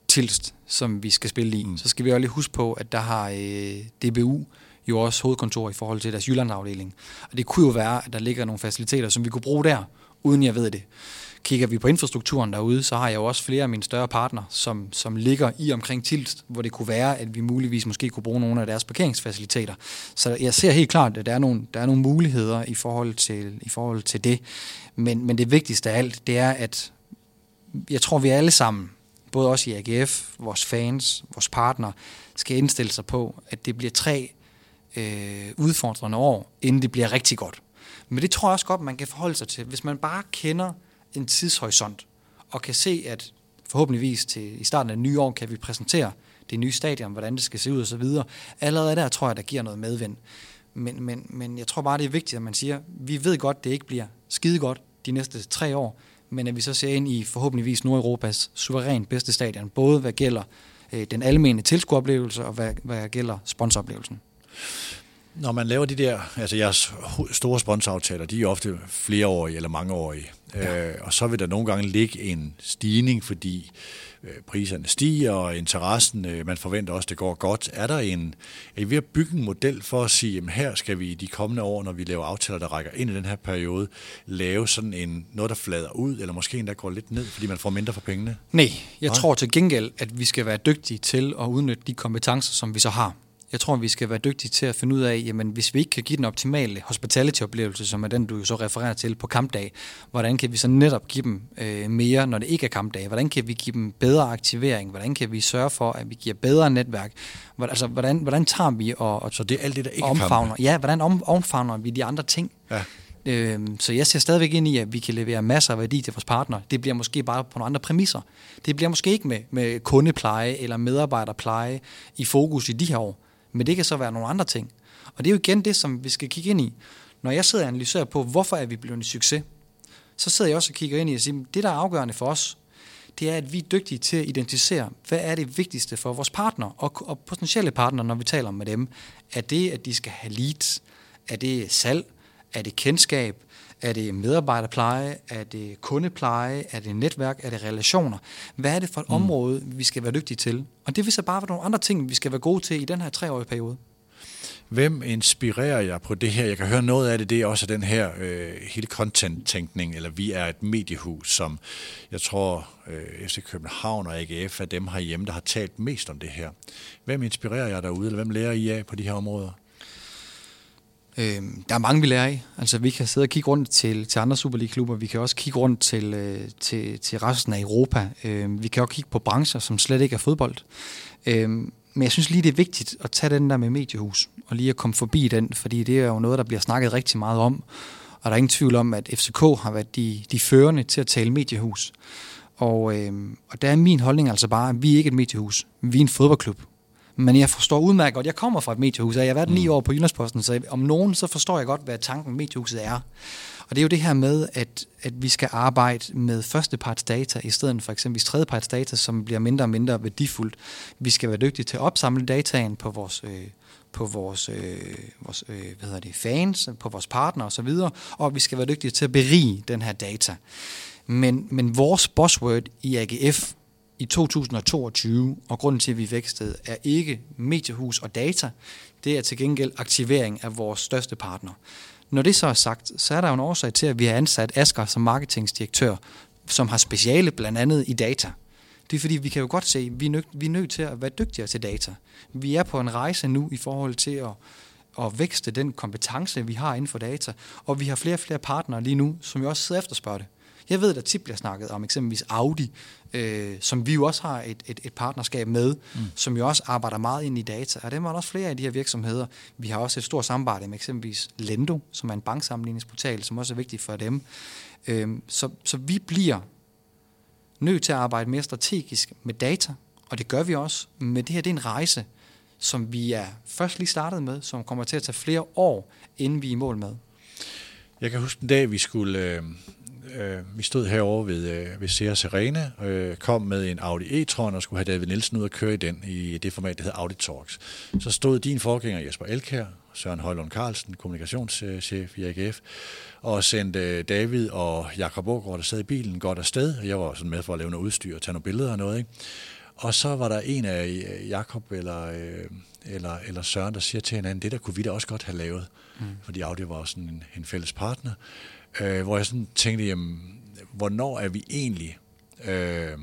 Tilst, som vi skal spille i, mm. så skal vi også lige huske på, at der har øh, DBU jo også hovedkontor i forhold til deres Jyllandafdeling. Og det kunne jo være, at der ligger nogle faciliteter, som vi kunne bruge der, uden jeg ved det. Kigger vi på infrastrukturen derude, så har jeg jo også flere af mine større partnere, som, som ligger i omkring Tilst, hvor det kunne være, at vi muligvis måske kunne bruge nogle af deres parkeringsfaciliteter. Så jeg ser helt klart, at der er nogle, der er nogle muligheder i forhold til, i forhold til det. Men, men det vigtigste af alt, det er, at jeg tror, vi alle sammen, både os i AGF, vores fans, vores partnere, skal indstille sig på, at det bliver tre øh, udfordrende år, inden det bliver rigtig godt. Men det tror jeg også godt, man kan forholde sig til. Hvis man bare kender en tidshorisont, og kan se, at forhåbentligvis til, i starten af det nye år kan vi præsentere det nye stadion, hvordan det skal se ud og så videre. Allerede der tror jeg, der giver noget medvind. Men, men, men jeg tror bare, det er vigtigt, at man siger, vi ved godt, det ikke bliver skide godt de næste tre år, men at vi så ser ind i forhåbentligvis Nordeuropas suverænt bedste stadion, både hvad gælder øh, den almene tilskueroplevelse og hvad, hvad gælder sponsoroplevelsen. Når man laver de der, altså jeres store sponsoraftaler, de er ofte flereårige eller mangeårige. Ja. Øh, og så vil der nogle gange ligge en stigning, fordi øh, priserne stiger, og interessen, øh, man forventer også, det går godt. Er der en, er I ved at bygge en model for at sige, at her skal vi i de kommende år, når vi laver aftaler, der rækker ind i den her periode, lave sådan en, noget, der flader ud, eller måske endda går lidt ned, fordi man får mindre for pengene? Nej, jeg Nej. tror til gengæld, at vi skal være dygtige til at udnytte de kompetencer, som vi så har. Jeg tror, vi skal være dygtige til at finde ud af, jamen hvis vi ikke kan give den optimale hospitality-oplevelse, som er den, du jo så refererer til på kampdag, hvordan kan vi så netop give dem øh, mere, når det ikke er kampdag? Hvordan kan vi give dem bedre aktivering? Hvordan kan vi sørge for, at vi giver bedre netværk? Hvordan, altså, hvordan, hvordan tager vi og, og Så det er alt det, der ikke omfavner? Ja, hvordan om, omfavner vi de andre ting? Ja. Øhm, så jeg ser stadigvæk ind i, at vi kan levere masser af værdi til vores partner. Det bliver måske bare på nogle andre præmisser. Det bliver måske ikke med, med kundepleje eller medarbejderpleje i fokus i de her år. Men det kan så være nogle andre ting. Og det er jo igen det, som vi skal kigge ind i. Når jeg sidder og analyserer på, hvorfor er vi blevet en succes, så sidder jeg også og kigger ind i og siger, det der er afgørende for os, det er, at vi er dygtige til at identificere, hvad er det vigtigste for vores partner og, og potentielle partnere, når vi taler med dem. Er det, at de skal have leads? Er det salg? Er det kendskab? Er det medarbejderpleje? Er det kundepleje? Er det netværk? Er det relationer? Hvad er det for et mm. område, vi skal være dygtige til? Og det vil så bare være nogle andre ting, vi skal være gode til i den her treårige periode. Hvem inspirerer jer på det her? Jeg kan høre noget af det, det er også den her øh, hele content-tænkning, eller vi er et mediehus, som jeg tror øh, FC København og AGF er dem herhjemme, der har talt mest om det her. Hvem inspirerer jer derude, eller hvem lærer I af på de her områder? Øh, der er mange, vi lærer af. Altså, vi kan sidde og kigge rundt til, til andre Superliga-klubber. Vi kan også kigge rundt til, øh, til, til resten af Europa. Øh, vi kan også kigge på brancher, som slet ikke er fodbold. Øh, men jeg synes lige, det er vigtigt at tage den der med mediehus, og lige at komme forbi den, fordi det er jo noget, der bliver snakket rigtig meget om. Og der er ingen tvivl om, at FCK har været de, de førende til at tale mediehus. Og, øh, og der er min holdning altså bare, at vi er ikke et mediehus. Vi er en fodboldklub. Men jeg forstår udmærket godt, jeg kommer fra et mediehus, og jeg har været mm. ni år på Jyllandsposten, så om nogen, så forstår jeg godt, hvad tanken med mediehuset er. Og det er jo det her med, at, at vi skal arbejde med førstepartsdata, i stedet for eksempelvis tredjepartsdata, som bliver mindre og mindre værdifuldt. Vi skal være dygtige til at opsamle dataen på vores, øh, på vores, øh, vores øh, hvad hedder det, fans, på vores partnere osv., og vi skal være dygtige til at berige den her data. Men, men vores buzzword i AGF i 2022, og grunden til, at vi vækstede, er ikke mediehus og data. Det er til gengæld aktivering af vores største partner. Når det så er sagt, så er der jo en årsag til, at vi har ansat Asger som marketingsdirektør, som har speciale blandt andet i data. Det er fordi, vi kan jo godt se, at vi er, nødt, vi nødt til at være dygtigere til data. Vi er på en rejse nu i forhold til at, at vækste den kompetence, vi har inden for data, og vi har flere og flere partnere lige nu, som jo også sidder og efterspørger det. Jeg ved, at der tit bliver snakket om eksempelvis Audi, øh, som vi jo også har et, et, et partnerskab med, mm. som jo også arbejder meget ind i data. Og det er også flere af de her virksomheder. Vi har også et stort samarbejde med eksempelvis Lendo, som er en banksammenligningsportal, som også er vigtig for dem. Øh, så, så vi bliver nødt til at arbejde mere strategisk med data, og det gør vi også. Men det her det er en rejse, som vi er først lige startet med, som kommer til at tage flere år, inden vi er i mål med. Jeg kan huske en dag, vi skulle øh, øh, vi stod herovre ved, øh, ved Sears Arena, øh, kom med en Audi e-tron og skulle have David Nielsen ud og køre i den i det format, der hedder Audi Talks. Så stod din forgænger Jesper Elkær, Søren Højlund Carlsen, kommunikationschef i AGF, og sendte David og Jakob Aargaard, der sad i bilen, godt afsted. Jeg var sådan med for at lave noget udstyr og tage nogle billeder og noget. Ikke? Og så var der en af Jakob eller, øh, eller, eller Søren, der siger til hinanden, det der kunne vi da også godt have lavet. Mm. Fordi Audi var sådan en, en fælles partner. Øh, hvor jeg sådan tænkte, jamen, hvornår er vi egentlig... Øh,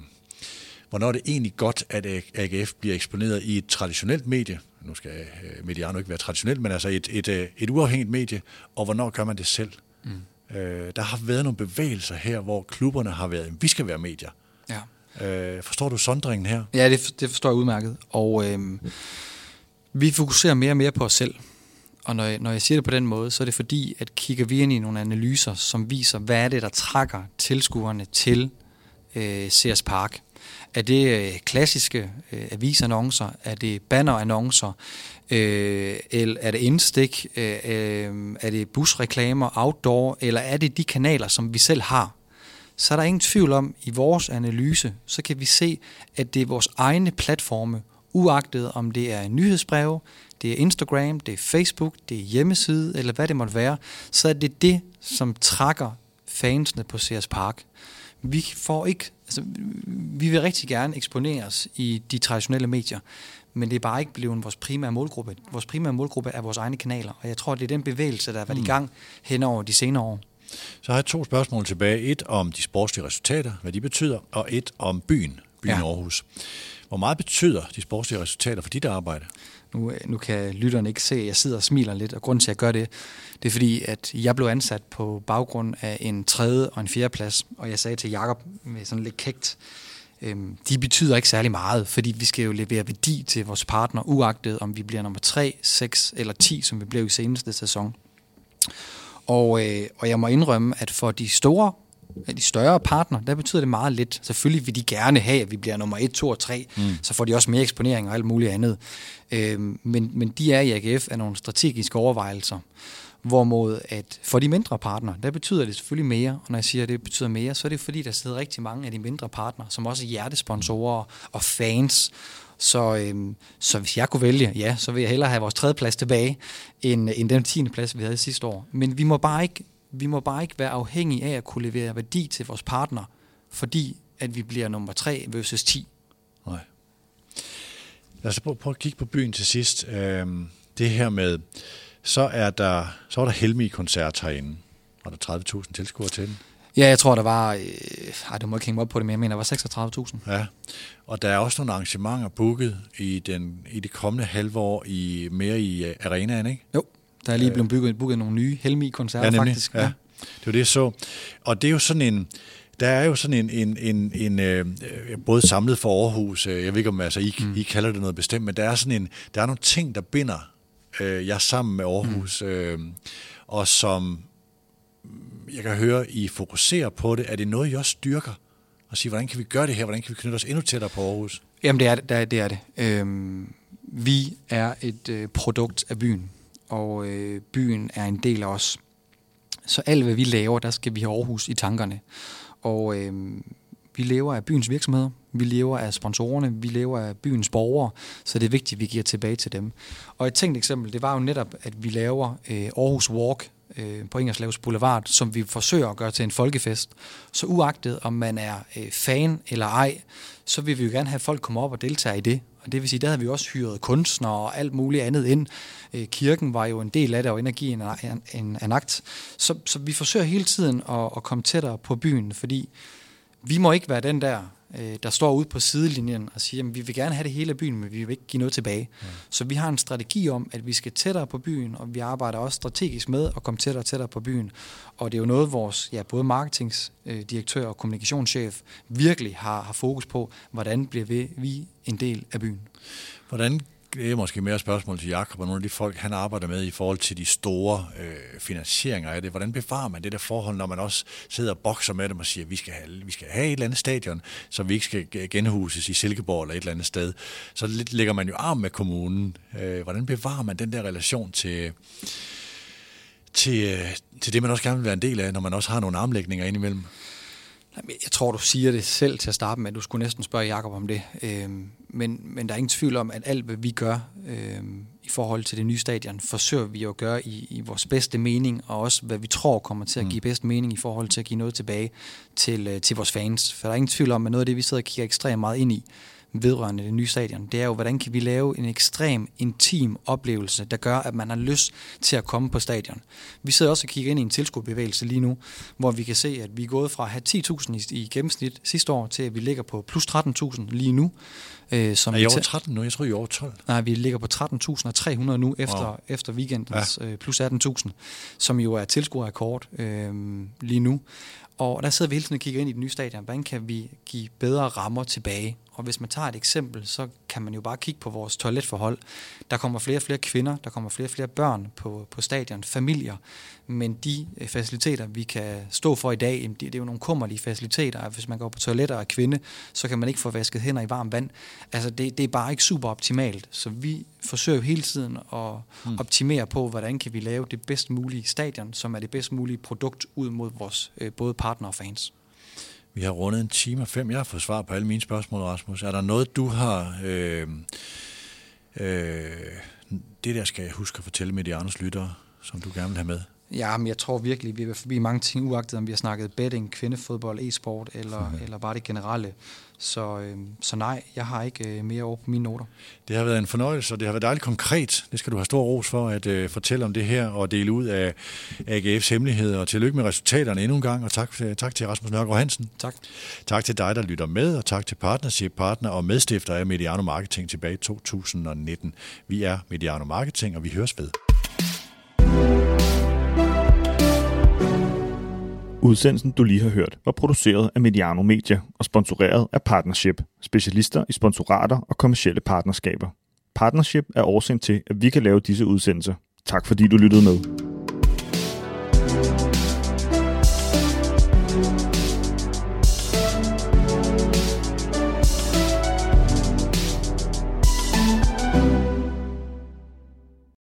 hvornår er det egentlig godt, at AGF bliver eksponeret i et traditionelt medie, nu skal øh, Mediano ikke være traditionelt, men altså et, et, øh, et uafhængigt medie, og hvornår gør man det selv? Mm. Øh, der har været nogle bevægelser her, hvor klubberne har været, vi skal være medier. Ja. Øh, forstår du sondringen her? Ja, det, det forstår jeg udmærket. Og øh, vi fokuserer mere og mere på os selv. Og når jeg, når jeg siger det på den måde, så er det fordi, at kigger vi ind i nogle analyser, som viser, hvad er det, der trækker tilskuerne til øh, Sears Park. Er det øh, klassiske øh, avisannoncer? Er det bannerannoncer? Øh, eller er det indstik? Øh, øh, er det busreklamer, outdoor? Eller er det de kanaler, som vi selv har? Så er der ingen tvivl om, i vores analyse, så kan vi se, at det er vores egne platforme, uagtet om det er nyhedsbreve, det er Instagram, det er Facebook, det er hjemmeside, eller hvad det måtte være, så er det det, som trækker fansene på CS Park. Vi får ikke, altså, vi vil rigtig gerne eksponeres i de traditionelle medier, men det er bare ikke blevet vores primære målgruppe. Vores primære målgruppe er vores egne kanaler, og jeg tror, det er den bevægelse, der har været mm. i gang hen over de senere år. Så har jeg to spørgsmål tilbage. Et om de sportslige resultater, hvad de betyder, og et om byen, byen ja. Aarhus. Hvor meget betyder de sportslige resultater for dit arbejde? Nu, nu kan lytterne ikke se, at jeg sidder og smiler lidt, og grunden til, at jeg gør det, det er fordi, at jeg blev ansat på baggrund af en tredje og en fjerde plads, og jeg sagde til Jakob med sådan lidt kægt, øhm, de betyder ikke særlig meget, fordi vi skal jo levere værdi til vores partner, uagtet om vi bliver nummer 3, 6 eller 10, som vi blev i seneste sæson. Og, øh, og jeg må indrømme, at for de store de større partner, der betyder det meget lidt. Selvfølgelig vil de gerne have, at vi bliver nummer 1, 2 og 3, mm. så får de også mere eksponering og alt muligt andet. Øhm, men, men de er i AGF af nogle strategiske overvejelser. Hvorimod at for de mindre partner, der betyder det selvfølgelig mere. Og når jeg siger, at det betyder mere, så er det fordi, der sidder rigtig mange af de mindre partner, som også er hjertesponsorer og fans. Så, øhm, så hvis jeg kunne vælge, ja, så vil jeg hellere have vores tredje plads tilbage, end, end den tiende plads, vi havde sidste år. Men vi må bare ikke vi må bare ikke være afhængige af at kunne levere værdi til vores partner, fordi at vi bliver nummer 3 versus 10. Nej. Lad os prøve, prøve at kigge på byen til sidst. Øhm, det her med, så er der, så er der Helmi-koncert herinde. Var der 30.000 tilskuere til den? Ja, jeg tror, der var... Øh, ej, du må ikke hænge op på det, men jeg mener, der var 36.000. Ja, og der er også nogle arrangementer booket i, den, i det kommende halve år i, mere i uh, arenaen, ikke? Jo. Der er lige blevet bygget, bygget nogle nye Helmi-koncerter, ja, faktisk. Ja. ja, det var det, så. Og det er jo sådan en... Der er jo sådan en, en, en, en øh, både samlet for Aarhus, øh, jeg ved ikke om altså, I, mm. I kalder det noget bestemt, men der er sådan en, der er nogle ting, der binder øh, jer sammen med Aarhus, mm. øh, og som jeg kan høre, I fokuserer på det. Er det noget, I også styrker? Og sige, hvordan kan vi gøre det her? Hvordan kan vi knytte os endnu tættere på Aarhus? Jamen, det er det. det, er det. Øhm, vi er et øh, produkt af byen og øh, byen er en del af os. Så alt, hvad vi laver, der skal vi have Aarhus i tankerne. Og øh, vi lever af byens virksomheder, vi lever af sponsorerne, vi lever af byens borgere, så det er vigtigt, at vi giver tilbage til dem. Og et tænkt eksempel, det var jo netop, at vi laver øh, Aarhus Walk øh, på Ingerslavs Boulevard, som vi forsøger at gøre til en folkefest. Så uagtet om man er øh, fan eller ej, så vil vi jo gerne have, folk komme op og deltage i det. Og det vil sige, der har vi også hyret kunstnere og alt muligt andet ind. Øh, kirken var jo en del af det, og energi en, en, en, en akt. Så, så vi forsøger hele tiden at, at komme tættere på byen, fordi vi må ikke være den der, øh, der står ude på sidelinjen og siger, at vi vil gerne have det hele af byen, men vi vil ikke give noget tilbage. Ja. Så vi har en strategi om, at vi skal tættere på byen, og vi arbejder også strategisk med at komme tættere og tættere på byen. Og det er jo noget, vores ja, både marketingsdirektør og kommunikationschef virkelig har, har fokus på, hvordan bliver vi, vi en del af byen. Hvordan det er måske mere spørgsmål til Jakob og nogle af de folk, han arbejder med i forhold til de store øh, finansieringer af det. Hvordan bevarer man det der forhold, når man også sidder og bokser med dem og siger, at vi skal have, vi skal have et eller andet stadion, så vi ikke skal genhuses i Silkeborg eller et eller andet sted. Så lidt lægger man jo arm med kommunen. Øh, hvordan bevarer man den der relation til, til, øh, til det, man også gerne vil være en del af, når man også har nogle armlægninger indimellem? Jeg tror, du siger det selv til at starte med. Du skulle næsten spørge Jakob om det. Øhm, men, men der er ingen tvivl om, at alt, hvad vi gør øhm, i forhold til det nye stadion, forsøger vi at gøre i, i vores bedste mening, og også hvad vi tror kommer til at give mm. bedst mening i forhold til at give noget tilbage til, øh, til vores fans. For der er ingen tvivl om, at noget af det, vi sidder og kigger ekstremt meget ind i, vedrørende det nye stadion, det er jo, hvordan kan vi lave en ekstrem intim oplevelse, der gør, at man har lyst til at komme på stadion. Vi sidder også og kigger ind i en tilskuerbevægelse lige nu, hvor vi kan se, at vi er gået fra at have 10.000 i, i gennemsnit sidste år, til at vi ligger på plus 13.000 lige nu. Øh, som er I over 13 nu? Jeg tror, I er over 12. Nej, vi ligger på 13.300 nu efter, wow. efter weekendens ja. øh, plus 18.000, som jo er tilskuerrekord øh, lige nu. Og der sidder vi hele tiden og kigger ind i det nye stadion. Hvordan kan vi give bedre rammer tilbage? Og hvis man tager et eksempel, så kan man jo bare kigge på vores toiletforhold. Der kommer flere og flere kvinder, der kommer flere og flere børn på, på stadion, familier. Men de øh, faciliteter, vi kan stå for i dag, det, det er jo nogle kummerlige faciliteter. Hvis man går på toiletter og er kvinde, så kan man ikke få vasket hænder i varmt vand. Altså det, det er bare ikke super optimalt. Så vi forsøger jo hele tiden at hmm. optimere på, hvordan kan vi lave det bedst mulige stadion, som er det bedst mulige produkt ud mod vores øh, både partner og fans. Vi har rundet en time og fem. Jeg har fået svar på alle mine spørgsmål, Rasmus. Er der noget, du har... Øh, øh, det der skal jeg huske at fortælle med de andres lyttere, som du gerne vil have med? Ja, men jeg tror virkelig, vi er forbi mange ting, uagtet om vi har snakket betting, kvindefodbold, e-sport, eller, mm. eller bare det generelle. Så, øh, så nej, jeg har ikke øh, mere over på mine noter. Det har været en fornøjelse, og det har været dejligt konkret. Det skal du have stor ros for at øh, fortælle om det her og dele ud af AGF's hemmeligheder. Og tillykke med resultaterne endnu en gang, og tak, tak til Rasmus Nørgaard Hansen. Tak. Tak til dig, der lytter med, og tak til Partnership Partner og medstifter af Mediano Marketing tilbage i 2019. Vi er Mediano Marketing, og vi høres ved. Udsendelsen, du lige har hørt, var produceret af Mediano Media og sponsoreret af Partnership, specialister i sponsorater og kommersielle partnerskaber. Partnership er årsagen til, at vi kan lave disse udsendelser. Tak fordi du lyttede med.